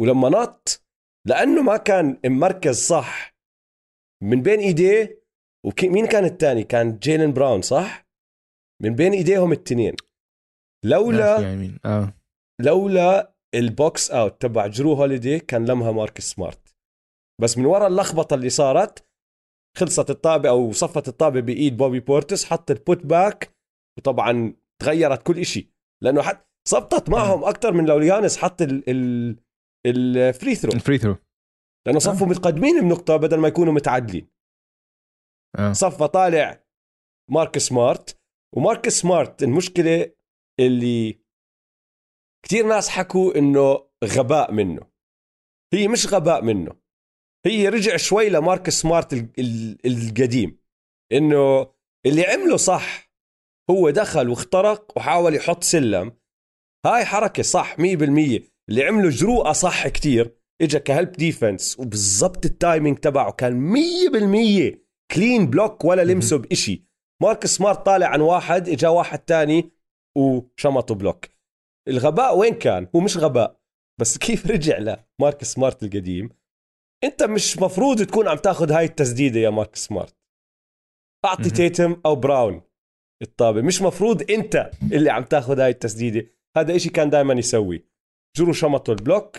ولما نط لأنه ما كان مركز صح من بين إيديه ومين كان الثاني كان جيلن براون صح؟ من بين إيديهم التنين. لولا يعني آه. لولا ال box out تبع جرو هوليدي كان لمها مارك سمارت. بس من وراء اللخبطة اللي صارت خلصت الطابة أو صفت الطابة بإيد بوبي بورتس حط ال put back وطبعا تغيرت كل شيء لأنه حتى صبطت معهم أكثر من لو يانس حط ال ال ال free throw ال free throw لأنه صفوا آه. متقدمين بنقطة بدل ما يكونوا متعادلين. آه. صفى طالع مارك سمارت ومارك سمارت المشكلة اللي كثير ناس حكوا إنه غباء منه. هي مش غباء منه. هي رجع شوي لمارك سمارت القديم. إنه اللي عمله صح هو دخل واخترق وحاول يحط سلم. هاي حركة صح 100% اللي عمله جرو صح كتير اجى ك help defense وبالضبط ال timing تبعه كان 100% clean block ولا لمسه بإشي. مارك سمارت طالع عن واحد إجا واحد تاني وشمطه block. الغباء وين كان؟ هو مش غباء بس [LAUGHS] كيف رجع لمارك سمارت القديم؟ أنت مش مفروض تكون عم تاخذ هاي التسديدة يا مارك سمارت. أعطي. تيتم أو براون الطابة. مش مفروض أنت اللي عم تاخذ هاي التسديدة. هذا إشي كان دائما يسوي. جرو شمطوا ال block.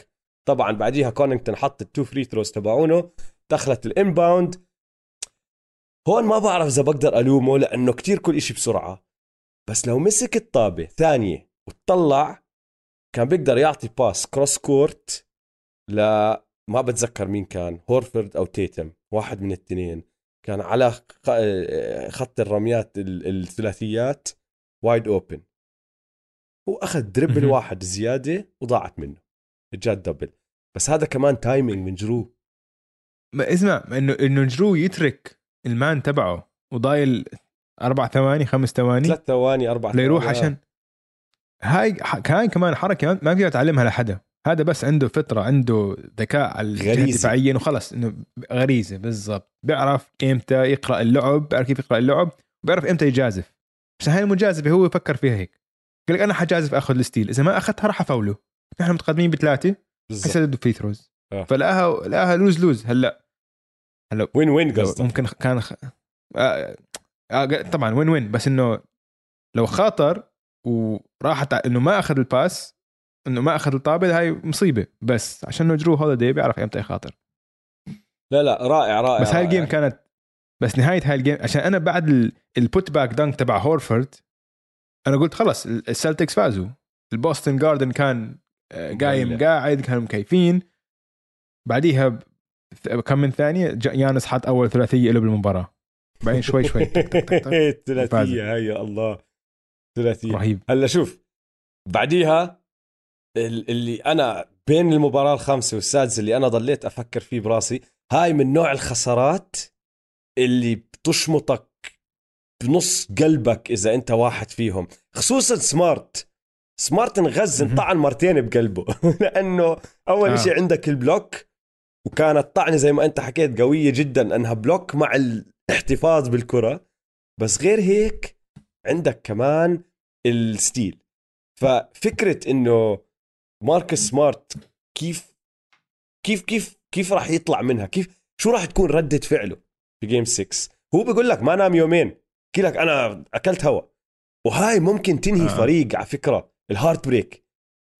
طبعا بعديها كونينغتون حط ال two free throws تبعونه. دخلت ال inbound هون ما بعرف إذا بقدر ألومه لأنه كتير كل إشي بسرعة. بس لو مسك الطابة ثانية وطلع كان بيقدر يعطي pass cross court ل ما بتذكر مين كان هورفورد أو تيتم واحد من الاثنين كان على خط الرميات ال- الثلاثيات wide open هو اخذ dribble. واحد زيادة وضاعت منه. جات double بس هذا كمان timing من جرو. ما اسمع انه إنه جرو يترك ال man تبعه وضايل أربع ثواني خمس ثواني ثلاث ثواني أربع ليروح ثواني. عشان هاي هاي كمان حركة ما بيقدر تعلمها لحدا. هذا بس عنده فطرة عنده ذكاء على. الدفاعية وخلص إنه غريزة بالضبط. بيعرف إمتى يقرأ اللعب بيعرف كيف يقرأ اللعب بيعرف إمتى يجازف. بس هاي المجازفة هو يفكر فيها هيك. قال لك أنا حجازف أخذ ال steal. إذا ما أخذتها راح أفاوله. نحن متقدمين بثلاثة. حيسددوا free throws آه. فلقاها لقاها loose loose هلأ. وين وين قصدك؟ ممكن كان خ... آه... آه... طبعا وين وين؟ بس إنه لو خاطر وراحت إنه ما أخذ ال pass إنه ما أخذ الطابة هاي مصيبة. بس عشان إنه جرو هوليدي بيعرف إمتى يخاطر لا لا رائع رائع بس هاي. ال game كانت بس نهاية هاي ال game عشان أنا بعد ال- ال put back dunk تبع هورفورد أنا قلت خلص ال- السلتكس فازوا. البوستن جاردن كان آه، قايم. قاعد كانوا مكيفين. بعديها كم من ثانية يانس حط أول ثلاثية له بالمباراة. بعدين شوي شوي. [LAUGHS] الثلاثيه هاي يا الله. ثلاثية. رهيب. هلا شوف بعديها ال- اللي أنا بين المباراة الخامسة والسادسة اللي أنا ضليت أفكر فيه براسي هاي من نوع الخسارات اللي بتشمطك بنص قلبك إذا أنت واحد فيهم. خصوصا سمارت. سمارت انغز. انطعن مرتين بقلبه. [LAUGHS] لأنه أول آه. شيء عندك ال block وكانت طعنة زي ما أنت حكيت قوية جدا إنها block مع الاحتفاظ بالكرة. بس غير هيك عندك كمان ال steal. ففكرة إنه ماركس سمارت كيف كيف كيف كيف راح يطلع منها؟ كيف شو راح تكون ردة فعله في game 6 هو بيقول لك ما نام يومين. بحكي لك أنا أكلت هوا. وهاي ممكن تنهي آه. فريق على فكرة ال heartbreak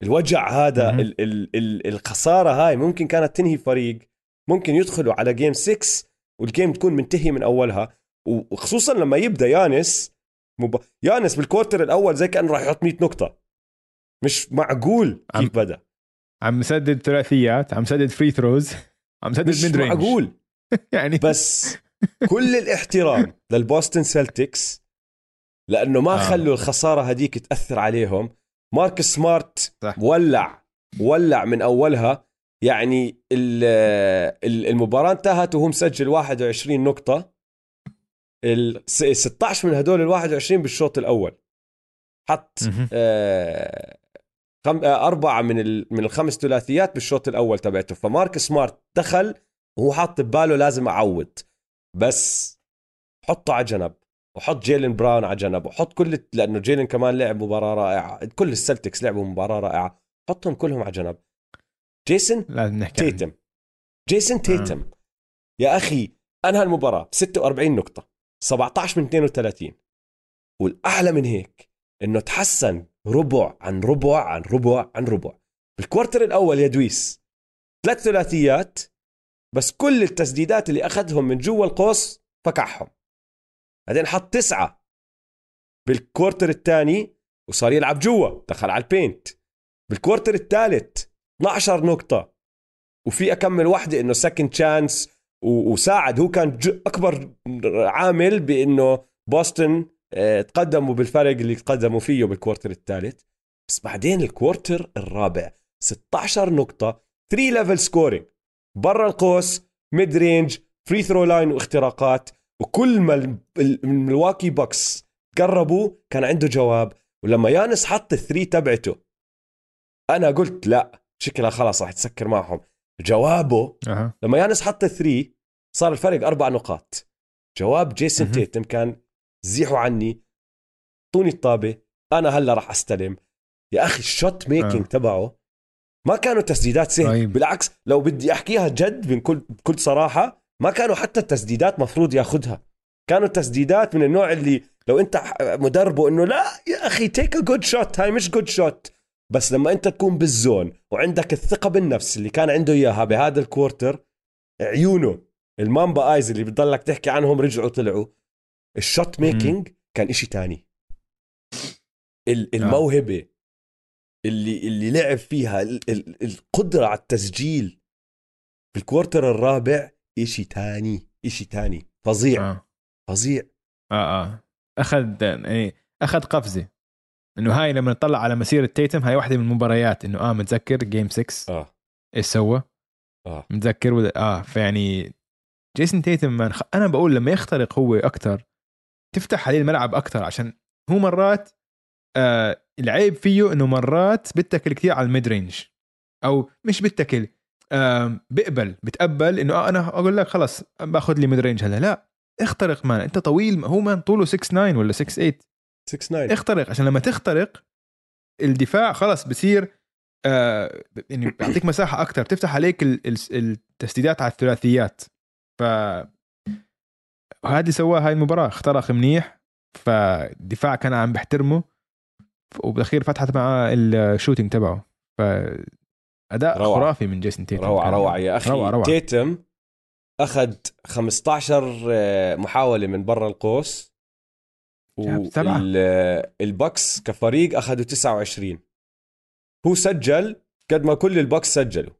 الوجع هذا. ال ال ال الخسارة هاي ممكن كانت تنهي فريق. ممكن يدخلوا على game 6 وال game تكون منتهي من أولها. وخصوصا لما يبدأ يانس مب... يانس بال quarter الأول زي كأنه راح يحط 100 نقطة. مش معقول عم- كيف بدأ. عم مسدد ثلاثيات عم مسدد free throws عم مسدد مش mid range معقول. [LAUGHS] يعني بس كل الاحترام للبوستن سيلتكس لأنه ما آه. خلوا الخسارة هديك تأثر عليهم مارك سمارت صح. ولع ولع من أولها يعني ال- ال- المباراة انتهت وهو مسجل 21 نقطة ال 16 من هدول ال 21 بالشوط الأول حط. آه خم... آه أربعة من ال... من الخمس ثلاثيات بالشوط الأول تبعته فمارك سمارت دخل وهو حاط بباله لازم أعوض بس حطه على جنب وحط جيلين براون على جنب وحط كل لأنه جيلين كمان لعب مباراة رائعة. كل السلتكس لعبوا مباراة رائعة. حطهم كلهم على جنب. جيسون لازم نحكي عنه. تيتم. جيسون تيتم. يا أخي أنهى المباراة ب 46 نقطة 17 من 32 والأعلى من هيك إنه تحسن ربع عن ربع عن ربع عن ربع. بال quarter الأول يا دوب ثلاث ثلاثيات بس كل التسديدات اللي أخذهم من جوا القوس فكعهم بعدين حط تسعة بال quarter الثاني وصار يلعب جوا دخل على ال paint. بال quarter الثالث 12 نقطة. وفي أكم واحدة إنه second chance وساعد. هو كان أكبر عامل بإنه بوسطن آه، تقدموا بالفرق اللي تقدموا فيه بال quarter الثالث. بس بعدين ال quarter الرابع 16 نقطة 3 level scoring برا القوس mid range free throw line واختراقات. وكل ما ال- ال- الملواكي بوكس قربوا كان عنده جواب. ولما يانس حط ال three تبعته أنا قلت لا شكلها خلاص راح تسكر معهم. جوابه أها. لما يانس حط 3 صار الفرق أربع نقاط. جواب جيسون مهم. تيتم كان زيحوا عني اعطوني الطابة أنا هلا راح أستلم. يا أخي ال shot making آه. تبعه ما كانوا تسديدات سهل. رهيب. بالعكس لو بدي أحكيها جد بكل بكل صراحة ما كانوا حتى التسديدات مفروض ياخذها. كانوا تسديدات من النوع اللي لو أنت مدربه إنه لا يا أخي take a good shot هاي مش good shot بس لما أنت تكون بال zone وعندك الثقة بالنفس اللي كان عنده إياها بهذا ال quarter عيونه ال Mamba eyes اللي بتضلك تحكي عنهم رجعوا طلعوا. ال shot making كان إشي تاني. ال- الموهبة. اللي اللي لعب فيها ال- ال- القدرة على التسجيل في ال quarter الرابع إشي تاني إشي تاني. فظيع. آه. فظيع. آه آه. أخذ يعني أخذ قفزة. إنه هاي لما نطلع على مسيرة تيتم هاي واحدة من المباريات. إنه آه متذكر game 6 آه. إيش سوى؟ آه. متذكر ولا؟ آه فيعني جيسون تيتم من خ... أنا بقول لما يخترق هو أكثر تفتح عليه الملعب أكثر عشان هو مرات آه العيب فيه إنه مرات بتكل كثير على ال mid range. أو مش بتكل آه بقبل بتقبل إنه آه أنا أقول لك خلص باخذ لي mid range هلا. لا اخترق man أنت طويل هو man طوله 6 9 ولا 6 8 6 9 اخترق. عشان لما تخترق الدفاع خلص بصير آه يعني بيعطيك مساحة أكثر تفتح عليك ال- ال- التسديدات على الثلاثيات. ف وهذا اللي سواه هاي المباراة. اخترق منيح فالدفاع كان عم بيحترمه وبالاخير فتحت مع ال shooting تبعه فأداء روعة. خرافي من جيسون تيتم روعة. روعة يا أخي روعة، روعة. تيتم أخذ 15 آه، محاولة من برا القوس. والبكس كفريق أخذوا 29 هو سجل قد ما كل البكس سجلوا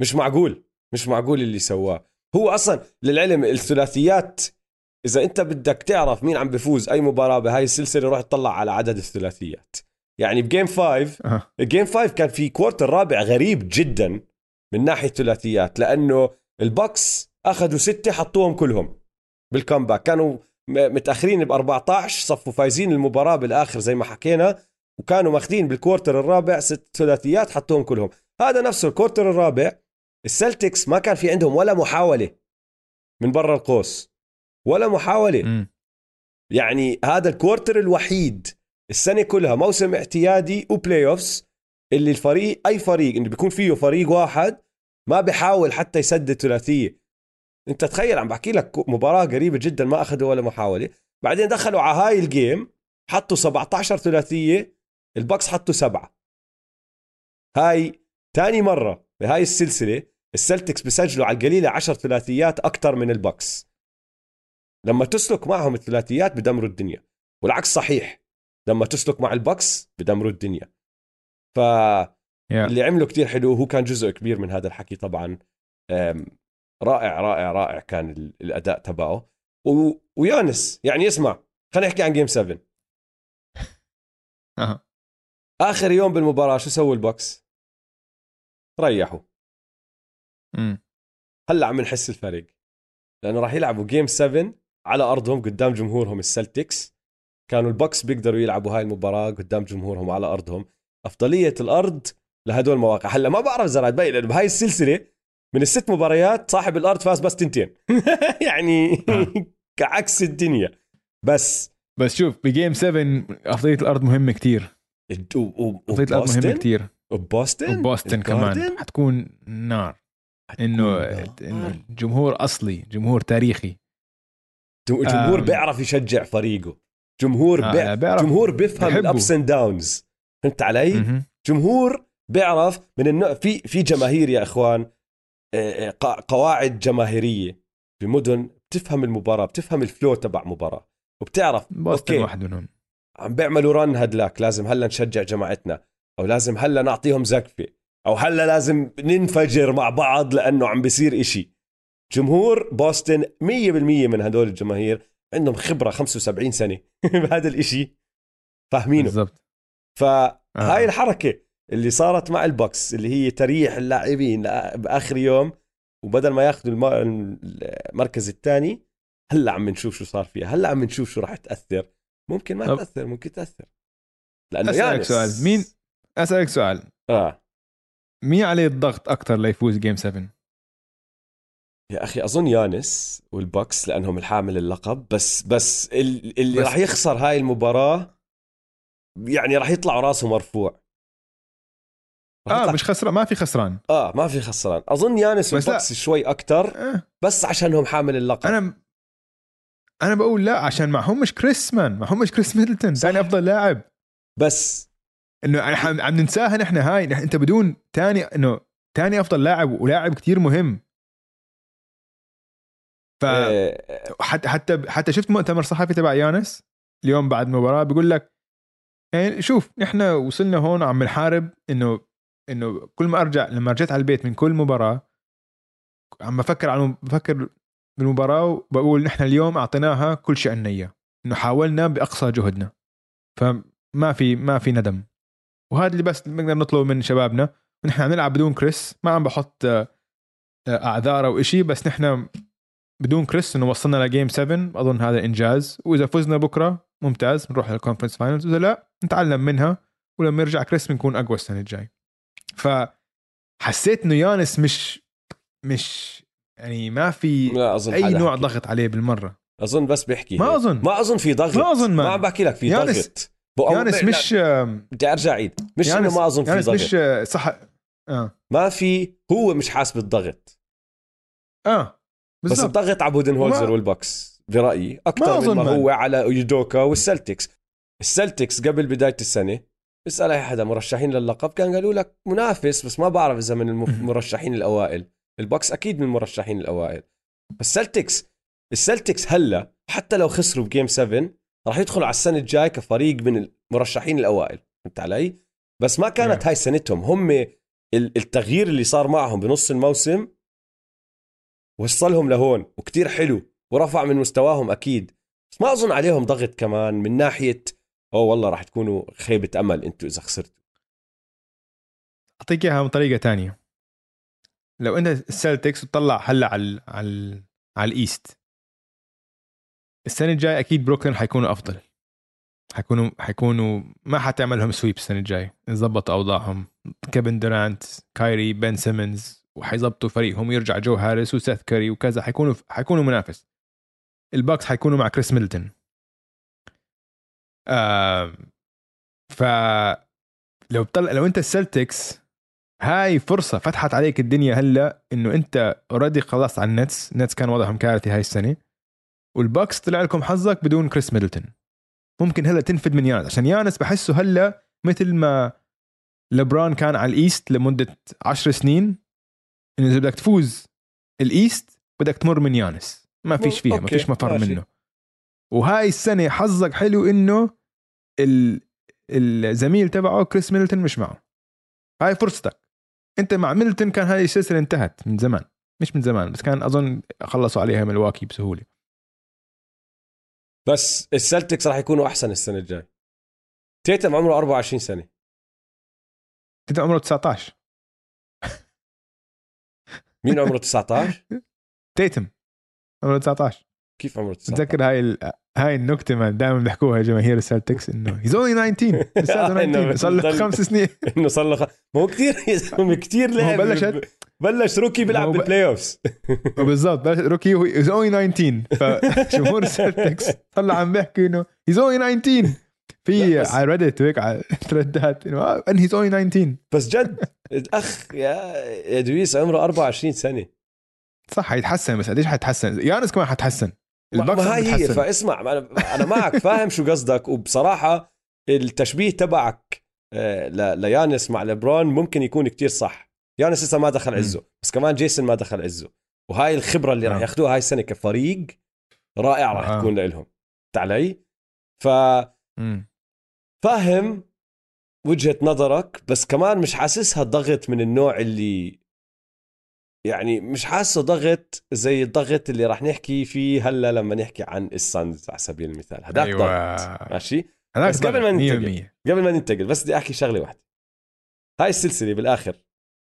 مش معقول مش معقول اللي سواه هو أصلا للعلم الثلاثيات إذا أنت بدك تعرف مين عم بفوز أي مباراة بهاي السلسلة روح تطلع على عدد الثلاثيات. يعني ب game 5 أه. ال game 5 كان في quarter رابع غريب جدا من ناحية ثلاثيات لأنه البوكس أخذوا ستة حطوهم كلهم بال comeback كانوا متأخرين ب 14 صفوا فايزين المباراة بالآخر زي ما حكينا وكانوا ماخذين بال quarter الرابع ست ثلاثيات حطوهم كلهم. هذا نفسه ال quarter الرابع. السلتكس ما كان في عندهم ولا محاولة من برا القوس. ولا محاولة. مم. يعني هذا ال quarter الوحيد السنة كلها موسم اعتيادي و playoffs اللي الفريق أي فريق اللي بيكون فيه فريق واحد ما بيحاول حتى يسدد ثلاثية. أنت تخيل عم بحكي لك مباراة قريبة جدا ما أخذوا ولا محاولة. بعدين دخلوا على هاي ال game حطوا 17 ثلاثية البكس حطوا سبعة. هاي تاني مرة بهاي السلسلة السلتكس بسجلوا على القليلة 10 ثلاثيات أكثر من البكس لما تسلك معهم الثلاثيات بدمروا الدنيا والعكس صحيح لما تسلك مع البكس بدمروا الدنيا فاللي يا. عمله كتير حلو هو كان جزء كبير من هذا الحكي طبعا رائع رائع رائع كان ال- الأداء تبعه و... ويانس يعني اسمع خلينا نحكي عن game 7 أه. آخر يوم بالمباراة شو سووا البوكس ريحوا. هلا عم نحس الفرق لأنه راح يلعبوا game 7 على أرضهم قدام جمهورهم السلتكس. كانوا البوكس بيقدروا يلعبوا هاي المباراة قدام جمهورهم على أرضهم. أفضلية الأرض لهدول المواقع هلا ما بعرف إذا تبين لأنه بهاي السلسلة من الست مباريات صاحب الأرض فاز بس تنتين. [LAUGHS] يعني [LAUGHS] كعكس الدنيا. بس بس شوف ب game 7 أفضلية الأرض مهمة كتير. أفضلية الأرض مهمة وبوسطن كتير. وبوسطن وبوسطن كمان؟ حتكون نار. إنه. إنه جمهور أصلي جمهور تاريخي. جم- جمهور آم. بيعرف يشجع فريقه جمهور آه، بيع... بيعرف- جمهور بيفهم. ال ups and downs فهمت علي؟ مهم. جمهور بيعرف من النوع في في جماهير يا إخوان آه، آه، قواعد جماهيرية في مدن بتفهم المباراة بتفهم ال flow تبع مباراة وبتعرف بوسطن okay. واحد منهم عم بيعملوا رن هدلاك لازم هلا نشجع جماعتنا أو لازم هلا نعطيهم زقفة أو هلا لازم ننفجر مع بعض لأنه عم بيصير إشي جمهور بوسطن 100% من هدول الجماهير عندهم خبرة 75 سنة [LAUGHS] بهذا الإشي. فاهمينه. بالضبط. فهاي آه. الحركة اللي صارت مع البوكس اللي هي تريح اللاعبين بآخر يوم وبدل ما ياخذوا الم- المركز الثاني هلأ عم نشوف شو صار فيها هلأ عم نشوف شو راح تأثر. ممكن ما طب. تأثر ممكن تأثر. لأنه أسألك يانس. سؤال مين أسألك سؤال. آه. مين عليه الضغط أكثر ليفوز game 7 يا أخي أظن يانس والبوكس لأنهم الحامل اللقب بس بس ال- اللي بس- راح يخسر هاي المباراة يعني راح يطلع راسه مرفوع. آه مش خسران ما في خسران. آه ما في خسران. أظن يانس. والبوكس شوي أكثر آه. بس عشانهم حامل اللقب. أنا أنا بقول لا عشان معهمش كريس man معهمش كريس ميدلتون. ثاني أفضل لاعب. بس. إنه عم ننساها نحن هاي أنت بدون ثاني إنه ثاني أفضل لاعب ولاعب كتير مهم. ف آه حتى حتى حتى شفت مؤتمر صحفي تبع يانس اليوم بعد المباراه بيقول لك يعني شوف نحن وصلنا هون عم نحارب إنه إنه كل ما أرجع لما رجعت على البيت من كل مباراة عم بفكر على بفكر بالمباراة وبقول نحن اليوم أعطيناها كل شيء عنا إياه إنه حاولنا بأقصى جهدنا. فما في ما في ندم. وهذا اللي بس بنقدر نطلبه من شبابنا. ونحن عم نلعب بدون كريس ما عم بحط آه، آه، أعذار أو شيء بس نحن بدون كريس إنه وصلنا ل game 7 أظن هذا إنجاز. وإذا فزنا بكرة ممتاز نروح لل conference finals وإذا لا نتعلم منها. ولما يرجع كريس بنكون أقوى السنة الجاي فحسيت إنه يانس مش مش يعني ما في لا أظن أي نوع حكي. ضغط عليه بالمرة. أظن بس بيحكي ما هيك. أظن. ما أظن في ضغط. ما أظن، ما. man. عم بحكي لك في يانس- ضغط. يانس مش بدي أرجع عيد. مش إنه ما أظن في ضغط. مش آه، صح آه. ما في هو مش حاسس بالضغط. آه. بس الضغط على بودنهولزر وما- والبوكس برأيي أكثر ما man. هو على يودوكا والسلتكس. السلتكس قبل بداية السنة اسال أي حدا مرشحين للقب كان قالوا لك منافس بس ما بعرف إذا من المرشحين [LAUGHS] الأوائل. البوكس أكيد من المرشحين الأوائل. بس السلتكس السلتكس هلأ حتى لو خسروا ب game 7 راح يدخلوا على السنة الجاي كفريق من المرشحين الأوائل. فهمت علي؟ بس ما كانت Yeah. هاي سنتهم. هم ال- التغيير اللي صار معهم بنص الموسم وصلهم لهون وكتير حلو ورفع من مستواهم أكيد. بس ما أظن عليهم ضغط كمان من ناحية أوه والله راح تكونوا خيبه أمل أنتوا إذا خسرتوا. أعطيك إياها بطريقه تانية. لو أنت ال Celtics وتطلع هلأ على على على ال East. السنة الجاية أكيد بروكلين حيكونوا أفضل. حيكونوا حيكونوا ما حتعمل لهم sweep السنة الجاية. يظبطوا أوضاعهم. كيفن دورانت كايري بن سيمنز. وحيظبطوا فريقهم ويرجع جو هاريس وسيث كاري وكذا حيكونوا حيكونوا منافس. ال Bucks حيكونوا مع كريس ميدلتون. آم، ف لو بطلع لو انت ال Celtics هاي فرصة فتحت عليك الدنيا هلا إنه انت already خلصت على ال Nets، ال Nets كان وضعهم كارثي هاي السنة. وال Bucks طلع لكم حظك بدون كريس ميدلتون. ممكن هلا تنفد من يانس. عشان يانس بحسه هلا مثل ما لبران كان على ال East لمدة عشر سنين. إنه إذا بدك تفوز ال East بدك تمر من يانس. ما فيش فيها ما فيش مفر ماشي. منه. وهاي السنة حظك حلو إنه ال... الزميل تبعه كريس ميدلتون مش معه. هاي فرصتك. أنت مع ميدلتون كان هاي السلسلة انتهت من زمان. مش من زمان بس كان أظن خلصوا عليها ملواكي بسهولة. بس ال Celtics راح يكونوا أحسن السنة الجاي تيتم عمره 24 سنة. انت عمره 19 مين عمره 19 تيتم. عمره 19 كيف عمره 19 بتذكر هاي ال... هاي النكتة ما دائما بيحكوها جماهير ال Celtics إنه he's only 19 لساته إنه 19 صار له خمس سنين. إنه صار له خ... ما هو كثير يا زلمه كثير لعب بلشت- بلش روكي بيلعب بال playoffs وبالضبط بلش rookie هو he's only 19 فجمهور ال Celtics طلع عم بيحكي إنه he's only 19 في على Reddit وهيك على thread ات انه ان he's only 19 بس جد الاخ يا يا دويس عمره 24 سنة. صح حيتحسن بس قديش حيتحسن يانس كمان حتحسن. ما ال Bucks ما هاي هي حتحسن. فاسمع أنا معك فاهم شو قصدك وبصراحة التشبيه تبعك آه، ليانس مع لبرون ممكن يكون كتير صح. يانس لسه ما دخل عزه بس كمان جيسون ما دخل عزه. وهاي الخبرة اللي راح آه. ياخذوها هاي السنة كفريق رائع راح آه. تكون لهم علي. ف. فاهم وجهة نظرك بس كمان مش حاسسها ضغط من النوع اللي يعني مش حاسه ضغط زي الضغط اللي راح نحكي فيه هلا لما نحكي عن السانز على سبيل المثال. هذاك أيوة. ضغط ماشي؟ بس قبل ما ننتقل. 100% قبل ما ننتقل بس بدي أحكي شغلة واحدة. هاي السلسلة بالآخر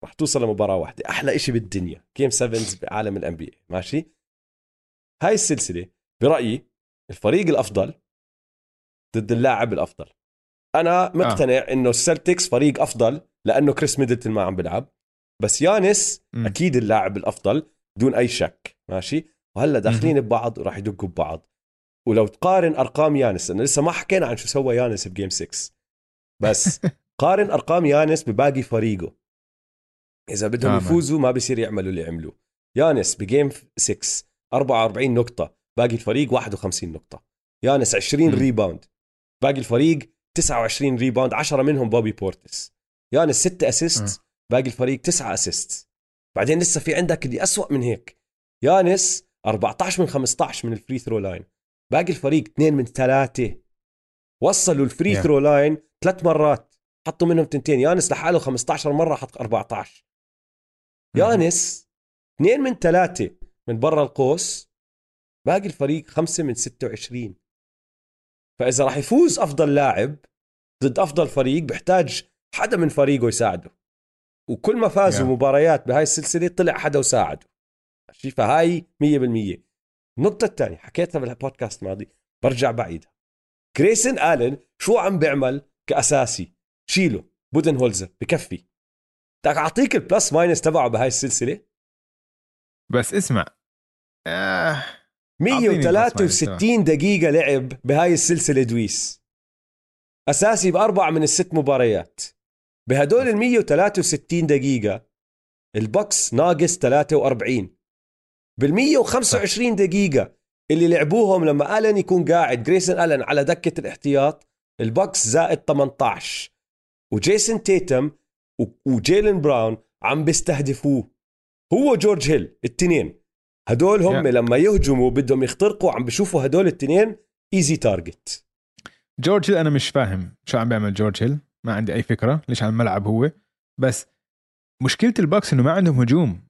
راح توصل لمباراة واحدة أحلى إشي بالدنيا جيم 7 بعالم الان بي ماشي؟ هاي السلسلة برأيي الفريق الأفضل ضد اللاعب الأفضل. أنا مقتنع آه. إنه ال Celtics فريق أفضل لأنه كريس ميدلتون ما عم بيلعب. بس يانس مم. أكيد اللاعب الأفضل بدون أي شك ماشي؟ وهلأ داخلين ببعض وراح يدقوا ببعض. ولو تقارن أرقام يانس لأنه لسه ما حكينا عن شو سوى يانس ب game 6 بس [LAUGHS] قارن أرقام يانس بباقي فريقه. إذا بدهم آه، يفوزوا ما بصير يعملوا اللي عملوه يانس ب game 6 44 نقطة باقي الفريق 51 نقطة. يانس 20 مم. rebound باقي الفريق 29 rebound 10 منهم بوبي بورتس يانس 6 assist باقي الفريق 9 assist بعدين لسه في عندك اللي أسوأ من هيك. يانس 14 من 15 من ال free throw line باقي الفريق 2 من 3 وصلوا ال free Yeah. throw line ثلاث مرات. حطوا منهم تنتين. يانس لحاله 15 مرة حط 14 يانس 2 من 3 من برا القوس. باقي الفريق 5 من 26 فإذا راح يفوز أفضل لاعب ضد أفضل فريق بحتاج حدا من فريقه يساعده. وكل ما فازوا Yeah. مباريات بهاي السلسلة طلع حدا وساعده. ماشي؟ فهاي 100% النقطة الثانية حكيتها بالبودكاست الماضي برجع بعيدها جريسن آلن شو عم بيعمل كأساسي؟ شيله بودن هولزر بكفي. بدك أعطيك ال plus minus تبعه بهاي السلسلة؟ بس اسمع. آه. أعطيني ال plus 163 دقيقة لعب بهاي السلسلة دويس. أساسي بأربع من الست مباريات. بهدول ال 163 دقيقة ال Bucks ناقص 43 بال 125 دقيقة اللي لعبوهم لما ألن يكون قاعد جريسون ألن على دكة الاحتياط ال Bucks زائد 18 وجيسون تيتم وجيلن براون عم بيستهدفوه. هو جورج هيل التنين هدول هم Yeah. لما يهجموا بدهم يخترقوا عم بشوفوا هدول التنين easy target جورج هيل أنا مش فاهم شو عم بيعمل جورج هيل. ما عندي أي فكرة ليش على الملعب هو. بس مشكلة ال Bucks إنه ما عندهم هجوم.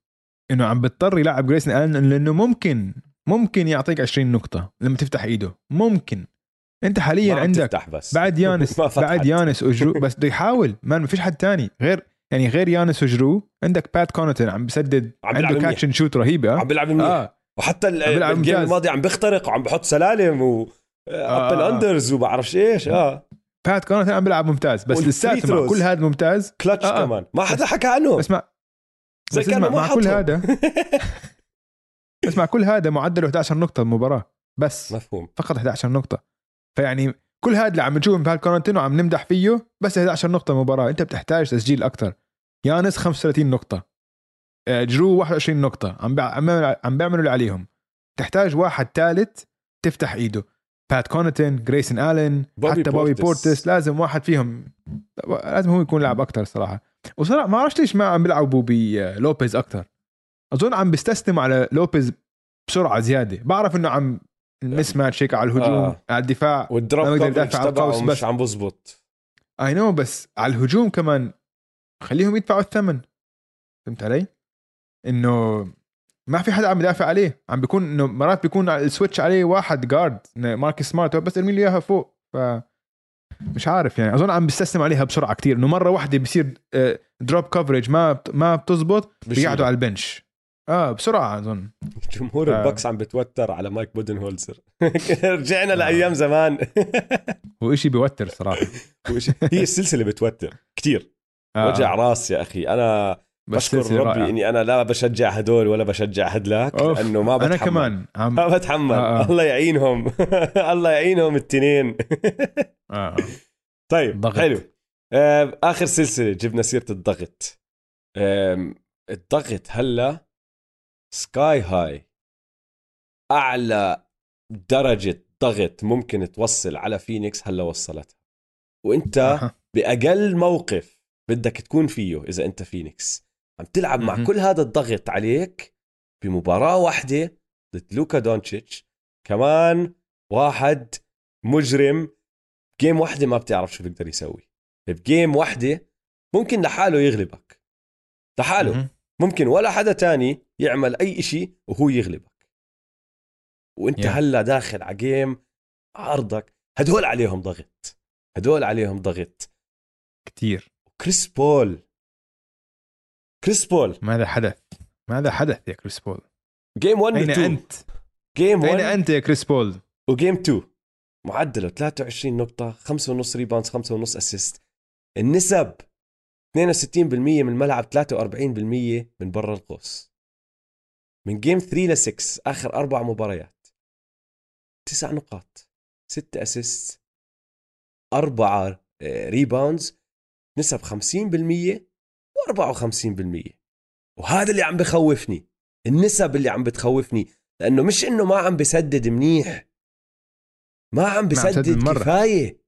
إنه عم بيضطر يلعب جريسون ألن لأنه ممكن ممكن يعطيك 20 نقطة لما تفتح إيده. ممكن. أنت حاليا عندك بس. بعد [LAUGHS] يانس. بعد يانس وجرو [LAUGHS] بس بده يحاول. ما فيش حد تاني. غير يعني غير يانس وجرو عندك بات كونتن عم بسدد عم عنده. catch and shoot رهيبه عم بيلعب منيح آه وحتى ال game. الماضي عم بيخترق وعم بحط سلالم و آه. اندرز وبعرفش إيش آه بات كونتن عم بيلعب ممتاز بس لساته. كل هذا ممتاز كلتش آه. كمان ما حدا حكى عنه بس مع زي بس اسمع مع كل. هذا [LAUGHS] بس مع كل هذا معدله 11 نقطة المباراة بس مفهوم فقط 11 نقطة فيعني كل هذا اللي عم نشوفه بهال كورنتينو عم نمدح فيه بس 11 نقطة مباراة انت بتحتاج تسجيل أكثر يانس 35 نقطة. آه، جرو 21 نقطة. عم عم بيعملوا- عم بيعملوا اللي عليهم. تحتاج واحد ثالث تفتح إيده. بات كونتن جريسون الين بوبي حتى بوبي بورتس. بورتس لازم واحد فيهم. لازم هو يكون لاعب أكثر صراحة. وصراحة ما أعرفش ليش ما عم بيلعبوا بلوبيز أكثر أظن عم بيستسلموا على لوبيز بسرعة زيادة. بعرف إنه عم ال mismatch هيك على الهجوم آه. على الدفاع وال drop يدافع على القوس مش بس. عم بزبط I know بس على الهجوم كمان خليهم يدفعوا الثمن فهمت علي؟ إنه ما في حدا عم يدافع عليه عم بيكون إنه مرات بيكون ال switch عليه واحد guard ماركوس سمارت بس ارمي له إياها فوق ف مش عارف يعني أظن عم بيستسلم عليها بسرعة كتير إنه مرة واحدة بصير drop coverage ما ما بتزبط. بيقعدوا على ال bench آه بسرعة أظن جمهور آه. البكس عم بتوتر على مايك بودن هولزر [LAUGHS] رجعنا لأيام زمان [LAUGHS] وإشي بيوتر صراحة وإيش- هي [LAUGHS] السلسلة بتوتر كتير آه. وجع راس يا أخي أنا بس بشكر ربي رائعة. إني أنا لا بشجع هدول ولا بشجع هدلاك أوف. لأنه ما بتحمل أنا كمان عم ما بتحمل آه، آه. الله يعينهم الله يعينهم التنين آه. طيب ضغط. حلو آه، آخر سلسلة جبنا سيرة الضغط الضغط هلا سكاي هاي أعلى درجة ضغط ممكن توصل على فينيكس هلا وصلتها. وأنت. بأقل موقف بدك تكون فيه إذا أنت فينيكس. عم تلعب مع. كل هذا الضغط عليك بمباراة واحدة ضد لوكا دونتشيتش. كمان واحد مجرم. game واحدة ما بتعرف شو بيقدر يسوي. ب game واحدة ممكن لحاله يغلبك. لحاله. ممكن ولا حدا تاني يعمل أي إشي وهو يغلبك. وأنت Yeah. هلأ داخل على game عرضك هدول عليهم ضغط. هدول عليهم ضغط. كتير. كريس بول. كريس بول. ماذا حدث؟ ماذا حدث يا كريس بول؟ جيم 1 أين و 2 أنت؟ جيم أين 1 أنت يا كريس بول؟ وجيم 2 معدلة 23 نقطة 5.5 ريباوندز 5.5 اسيست النسب. 62% من الملعب 43% من برا القوس. من game 3 ل 6 آخر أربع مباريات. تسع نقاط ست assist أربعة rebounds نسب 50% و54% وهذا اللي عم بخوفني النسب اللي عم بتخوفني لأنه مش إنه ما عم بسدد منيح. ما عم بسدد مرة. كفاية.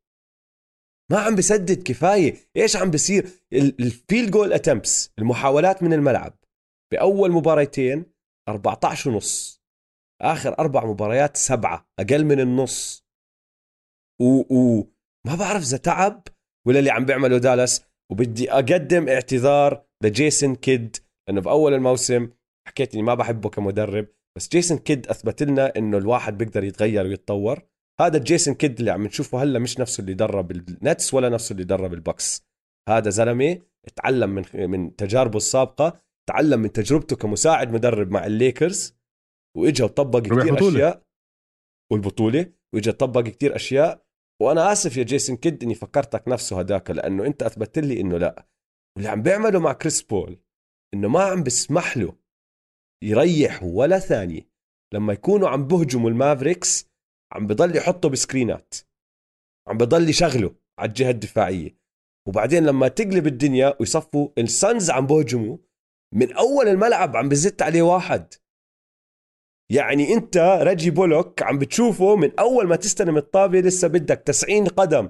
ما عم بسدد كفاية. إيش عم بصير؟ ال field goal attempts المحاولات من الملعب. بأول مباراتين 14 ونص. آخر أربع مباريات سبعة أقل من النص. و, و ما بعرف إذا تعب ولا اللي عم بيعمله دالاس. وبدي أقدم اعتذار لجيسون كيد لأنه باول الموسم حكيت إني ما بحبه كمدرب بس جيسون كيد أثبت لنا إنه الواحد بيقدر يتغير ويتطور. هذا جيسون كيد اللي عم نشوفه هلا مش نفسه اللي درب النتس ولا نفسه اللي درب البوكس هذا زلمة تعلم من من تجاربه السابقة تعلم من تجربته كمساعد مدرب مع الليكرز وإجا وطبق كثير بطولة. أشياء. والبطولة. وإجا طبق كثير أشياء. وأنا آسف يا جيسون كيد إني فكرتك نفسه هداك لأنه أنت أثبتت لي إنه لا. واللي عم بيعمله مع كريس بول إنه ما عم بسمح له يريح ولا ثانية. لما يكونوا عم بهجموا المافريكس عم بضل يحطه بسكرينات. عم بضل يشغله على الجهة الدفاعية. وبعدين لما تقلب الدنيا ويصفوا السانز عم بهجموا من أول الملعب عم بزت عليه واحد. يعني أنت رجي بولوك عم بتشوفه من أول ما تستلم الطابة لسه بدك 90 قدم.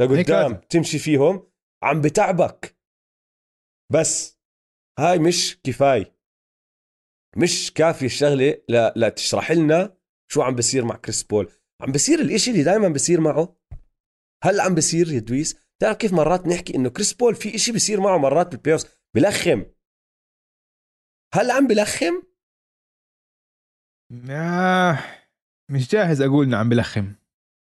لقدام. تمشي فيهم عم بتعبك. بس هاي مش كفاية. مش كافي الشغلة لا, لا تشرح لنا شو عم بصير مع كريس بول؟ عم بصير الإشي اللي دائما بصير معه. هل عم بصير يا دويس. تعرف كيف مرات نحكي إنه كريس بول في إشي بصير معه مرات بال play بلخم. هل عم بلخم؟ آه مش جاهز أقول إنه عم بلخم.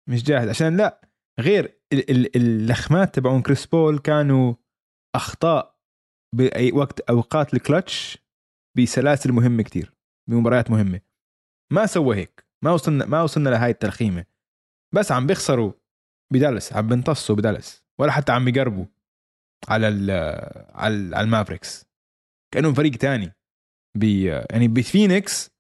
مش جاهز عشان لا غير ال- ال- اللخمات تبعون كريس بول كانوا أخطاء بأي وقت أوقات الكلتش بسلاسل مهمة كتير بمباريات مهمة. ما سوى هيك. ما وصلنا ما وصلنا لهاي التلخيمه بس عم بيخسروا بدالس عم بنتصوا بدالس ولا حتى عم بيقربوا على ال على ال- على المافريكس. كانهم فريق تاني. بي يعني بفينيكس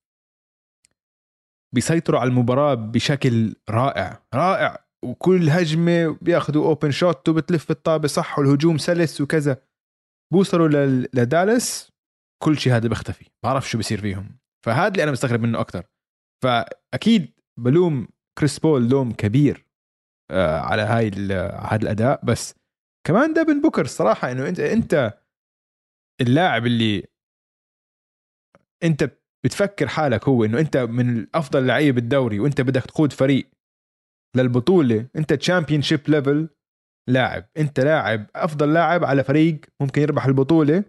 بيسيطروا على المباراة بشكل رائع. رائع. وكل هجمة بياخذوا open shot وبتلف الطابة صح والهجوم سلس وكذا. بوصلوا لدالس كل شيء هذا بيختفي. بعرف شو بيصير فيهم. فهذا اللي أنا مستغرب منه أكثر فأكيد بلوم كريس بول لوم كبير آه، على هاي هذا الأداء. بس كمان ديفن بوكر الصراحه إنه انت أنت اللاعب اللي أنت بتفكر حالك هو إنه أنت من افضل لعيبة بالدوري وأنت بدك تقود فريق للبطولة أنت championship level لاعب. أنت لاعب أفضل لاعب على فريق ممكن يربح البطولة.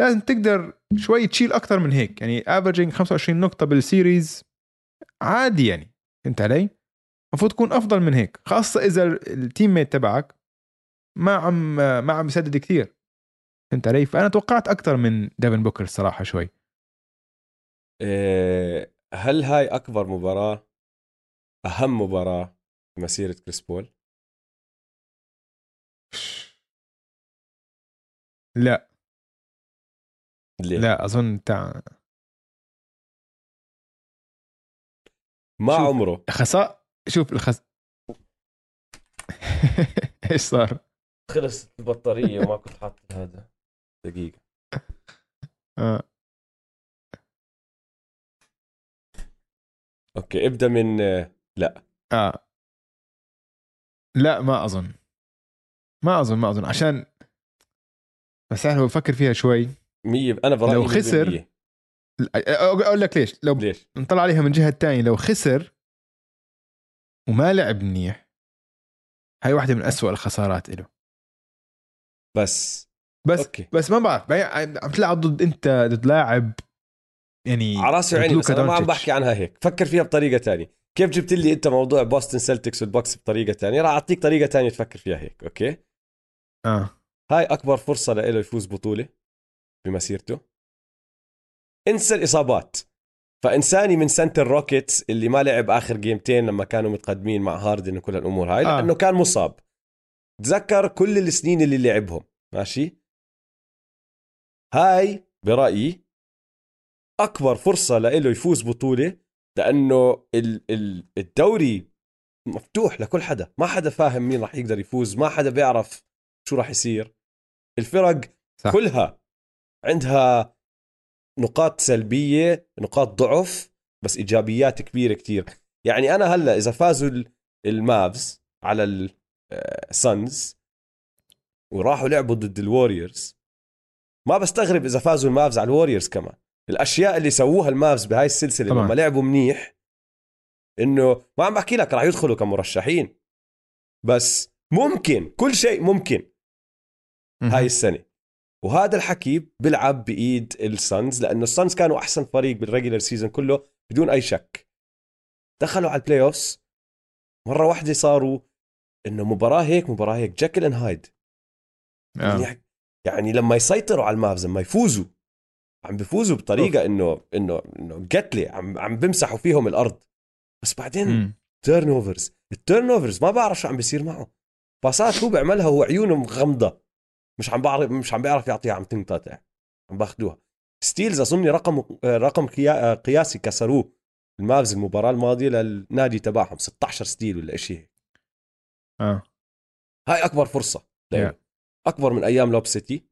لازم تقدر شوي تشيل أكثر من هيك. يعني averaging 25 نقطة بال series عادي يعني فهمت علي؟ المفروض تكون أفضل من هيك خاصة إذا ال teammate تبعك ما عم ما عم يسدد كثير فهمت علي؟ فأنا توقعت أكثر من ديفن بوكر الصراحة شوي إيه، هل هاي أكبر مباراة أهم مباراة في مسيرة كريس بول لا ليه؟ لا أظن تاع ما شوف. عمره خسا شوف الخس [LAUGHS] إيش صار؟ خلصت البطارية وما كنت حاط هذا دقيقة آه. okay ابدأ من لا آه لا ما أظن ما أظن ما أظن عشان بس أنا بفكر فيها شوي مية أنا برايي لو خسر- 100%. أقول لك ليش. لو ليش؟ نطلع عليها من الجهه الثانية لو خسر وما لعب منيح هاي واحدة من أسوأ الخسارات له بس. بس okay. بس ما بعرف. عم تلعب ضد أنت ضد لاعب يعني على راسي وعيني بس أنا ما عم. بحكي عنها هيك. فكر فيها بطريقة تانية. كيف جبت لي أنت موضوع بوستن سلتكس والبوكس بطريقة تانية؟ راح أعطيك طريقة تانية تفكر فيها هيك okay؟ آه. هاي أكبر فرصة له يفوز بطولة بمسيرته. انسى الإصابات. فانساني من سنة الروكيتس اللي ما لعب آخر جيمتين لما كانوا متقدمين مع هاردن وكل الأمور هاي آه. لأنه كان مصاب. تذكر كل السنين اللي لعبهم ماشي؟ هاي برأيي أكبر فرصة لإله يفوز بطولة لأنه ال- ال- الدوري مفتوح لكل حدا. ما حدا فاهم مين راح يقدر يفوز ما حدا بيعرف شو راح يصير. الفرق صح. كلها عندها نقاط سلبية نقاط ضعف بس إيجابيات كبيرة كتير يعني أنا هلأ إذا فازوا ال- المافز على السانز وراحوا لعبوا ضد الوريورز ما بستغرب إذا فازوا المافز على الوريورز كمان الأشياء اللي سووها المافز بهاي السلسلة طبعاً. لما لعبوا منيح إنه ما عم بحكي لك راح يدخلوا كمرشحين بس ممكن كل شيء ممكن. هاي السنة وهذا الحكي بيلعب بإيد السانز لأنه السانز كانوا أحسن فريق بال regular season كله بدون أي شك. دخلوا على ال playoffs مرة واحدة صاروا إنه مباراة هيك مباراة هيك Jekyll and Hyde آه. يعني- لما يسيطروا على المافز لما يفوزوا عم بيفوزوا بطريقة انه انه إنه قتله عم عم بمسحوا فيهم الأرض. بس بعدين. turnovers ال turnovers ما بعرف شو عم بيصير معه passات هو بيعملها هو عيونه مغمضة. مش عم بعرف مش عم بيعرف يعطيها عم تنقطع عم باخذوها steals اظني رقم رقم قيا- قياسي كسروه المافز المباراة الماضية للنادي تبعهم 16 steal ولا شيء هيك. آه. هاي أكبر فرصة. Yeah. أكبر من أيام لوب سيتي.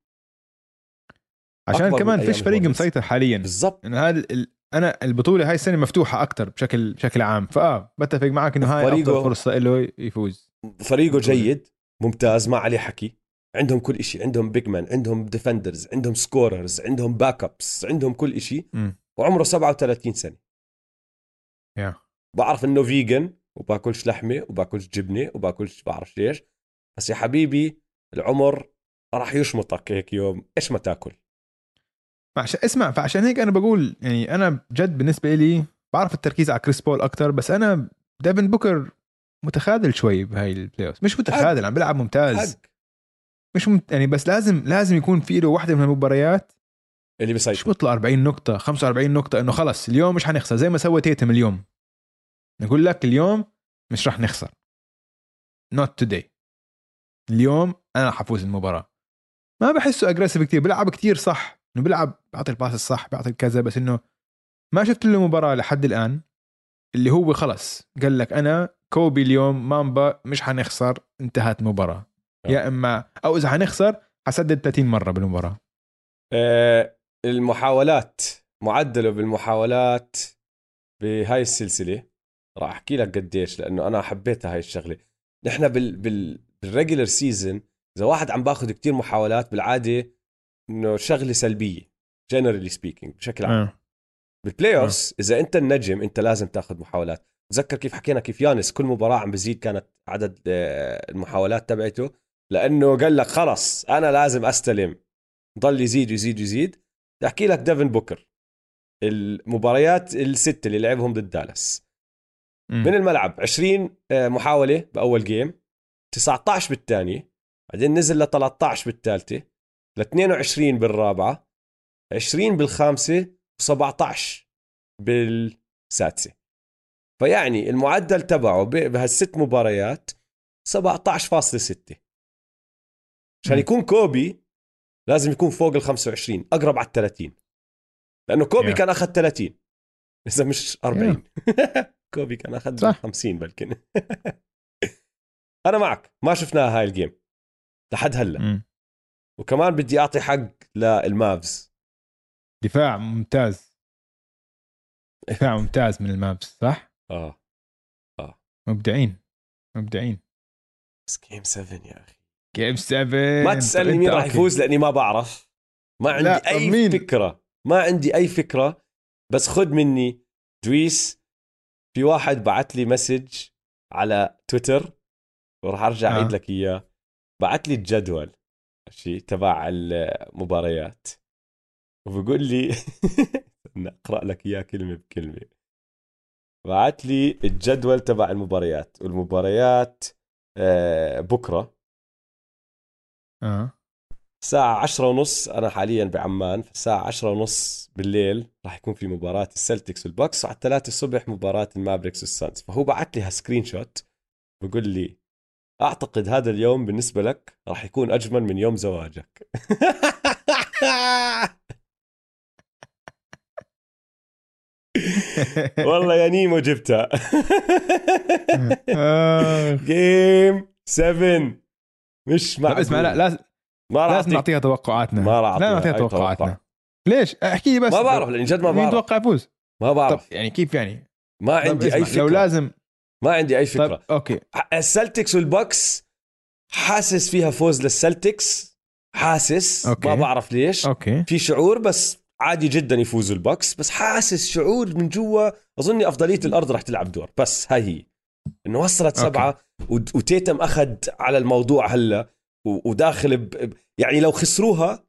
عشان كمان فيش فريق. مسيطر حاليا. بالضبط. إنه هذا ال... أنا البطولة هاي السنة مفتوحة أكثر بشكل بشكل عام. فآه بتفق معك إنه هاي افضل فرصة له يفوز. فريقه. جيد ممتاز ما عليه حكي. عندهم كل إشي عندهم big man عندهم defenders عندهم scorers عندهم backups عندهم كل مم. وعمره 37 سنة. Yeah. بعرف إنه vegan وباكلش لحمة وباكلش جبنة وباكلش بعرف ليش بس يا حبيبي العمر راح يشمطك هيك يوم. إيش ما تاكل. فعش... اسمع فعشان هيك أنا بقول يعني أنا جد بالنسبة لي بعرف التركيز على كريس بول أكثر بس أنا ديفن بوكر متخاذل شوي بهاي ال play مش متخاذل عم بيلعب ممتاز. حق. مش ممت... يعني بس لازم لازم يكون في له واحدة من المباريات اللي مش بيسيطر بيطلع 40 نقطة 45 نقطة إنه خلص اليوم مش حنخسر زي ما سوى تيتوم اليوم. نقول لك اليوم مش راح نخسر. Not today. اليوم أنا حفوز المباراة. ما بحسه aggressive كثير بيلعب كثير صح إنه بيلعب بيعطي ال pass الصح بيعطي كذا بس إنه ما شفت له مباراة لحد الآن اللي هو خلص. قال لك أنا كوبي اليوم مامبا مش حنخسر انتهت المباراة يا إما أو إذا حنخسر حسدد 30 مرة بالمباراة. آه المحاولات معدله بالمحاولات بهاي السلسلة. راح أحكي لك قديش لأنه أنا حبيتها هاي الشغلة. نحن بال بال بال regular season إذا واحد عم باخذ كتير محاولات بالعادة إنه شغلة سلبية generally speaking بشكل عام. آه. بال playoffs إذا أنت النجم أنت لازم تاخذ محاولات. تذكر كيف حكينا كيف يانس كل مباراة عم بزيد كانت عدد آه، المحاولات تبعته. لأنه قال لك خلص أنا لازم أستلم. ضل يزيد يزيد يزيد بدي أحكي لك ديفن بوكر. المباريات الست اللي لعبهم ضد دالاس. من الملعب 20 آه، محاولة بأول جيم 19 بالثانيه بعدين نزل ل 13 بالثالثه ل 22 بالرابعة 20 بالخامسة و17 بالسادسة. فيعني المعدل تبعه بهالست مباريات 17.6 عشان. يكون كوبي لازم يكون فوق ال 25 أقرب على ال 30 لأنه كوبي Yeah. كان أخذ 30 إذا مش 40 [LAUGHS] كوبي كان أخذ صح. 50 بلكن. [LAUGHS] أنا معك. ما شفناها هاي ال game لحد هلأ. مم. وكمان بدي أعطي حق للمافز. دفاع ممتاز. دفاع ممتاز من المافز صح؟ آه. مبدعين. مبدعين. بس game 7 يا أخي. game 7 ما تسألني مين راح يفوز لأني ما بعرف. ما عندي لا، أي مين؟ فكرة. ما عندي أي فكرة بس خد مني. دويس في واحد بعت لي مسج على تويتر وراح أرجع آه. أعيد لك إياه. بعت لي الجدول ماشي تبع المباريات. وبقول لي [LAUGHS] أقرأ لك إياه كلمة بكلمة. بعت لي الجدول تبع المباريات والمباريات آه، بكرة. آه. الساعة عشرة ونص أنا حاليا بعمان الساعة عشرة ونص بالليل راح يكون في مباراة السلتكس والبوكس وعلى الثلاثة الصبح مباراة المافريكس والسانز فهو بعت لي screenshot بقول لي أعتقد هذا اليوم بالنسبة لك راح يكون أجمل من يوم زواجك. [LAUGHS] والله يا نيمو جبتها. [LAUGHS] game 7 مش معقول اسمع لا لازم ما راح لازم نعطيها توقعاتنا. ما راح لا نعطيها توقعاتنا توقع. ليش؟ احكي بس. ما بعرف لأني جد ما مين بعرف. توقع يفوز؟ ما طب بعرف يعني كيف يعني؟ ما طب عندي أي فكرة. لو لازم ما عندي أي فكرة. طب okay السلتكس والبوكس حاسس فيها فوز للسلتكس. حاسس. okay. ما بعرف ليش. okay. في شعور بس عادي جدا يفوزوا البوكس بس حاسس شعور من جوا. أظني أفضلية الأرض رح تلعب دور بس هاي هي. إنه وصلت okay. سبعة. وتيتوم أخذ على الموضوع هلا وداخل ب... يعني لو خسروها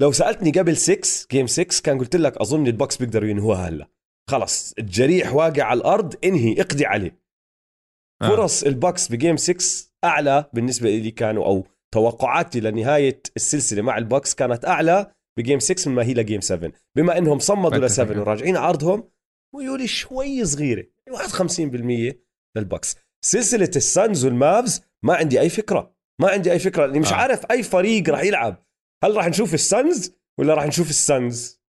لو سألتني قبل 6 game 6 كان قلت لك أظن البوكس بيقدروا ينهوها هلا خلص الجريح واقع على الأرض انهي اقضي عليه آه. فرص البوكس ب game 6 أعلى بالنسبة لي كانوا أو توقعاتي لنهاية السلسلة مع البوكس كانت أعلى بجيم 6 من ما هي لجيم 7 بما إنهم صمدوا. ل 7 وراجعين عرضهم ميولي شوي صغيرة 51% للبوكس سلسلة السانز والمافز ما عندي أي فكرة. ما عندي أي فكرة لأني مش آه. عارف أي فريق راح يلعب. هل راح نشوف السانز ولا راح نشوف السانز؟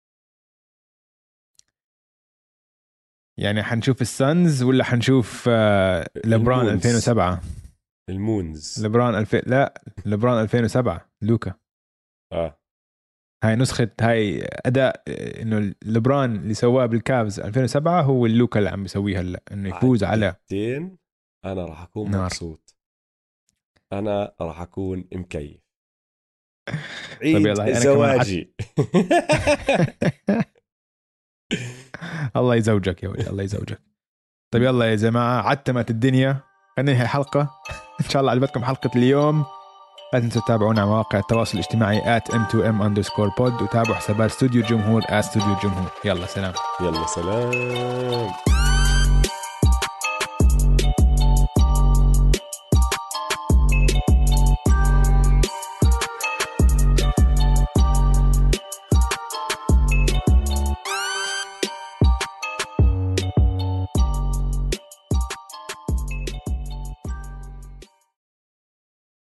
يعني حنشوف السانز ولا حنشوف آه، لبران المونز. 2007 المونز. لبران 2000 لا لبران 2007 لوكا. آه. هاي نسخة هاي أداء آه، إنه لبران اللي سواه بالكافز 2007 هو اللوكا اللي عم بيسويه هلا إنه يفوز على. دقيقتين أنا راح أكون نار. مبسوط. أنا راح أكون مكيف. [LAUGHS] طيب عيد أنا كمان زواجي [LAUGHS] الله يزوجك يا ولد الله يزوجك. طيب يلا يا جماعة عتمت الدنيا. خلينا ننهي الحلقة. إن شاء الله عجبتكم حلقة اليوم. لا تنسوا تتابعونا على مواقع التواصل الاجتماعي at m2m underscore pod وتابعوا حسابات استوديو الجمهور at استوديو الجمهور يلا سلام. يلا سلام.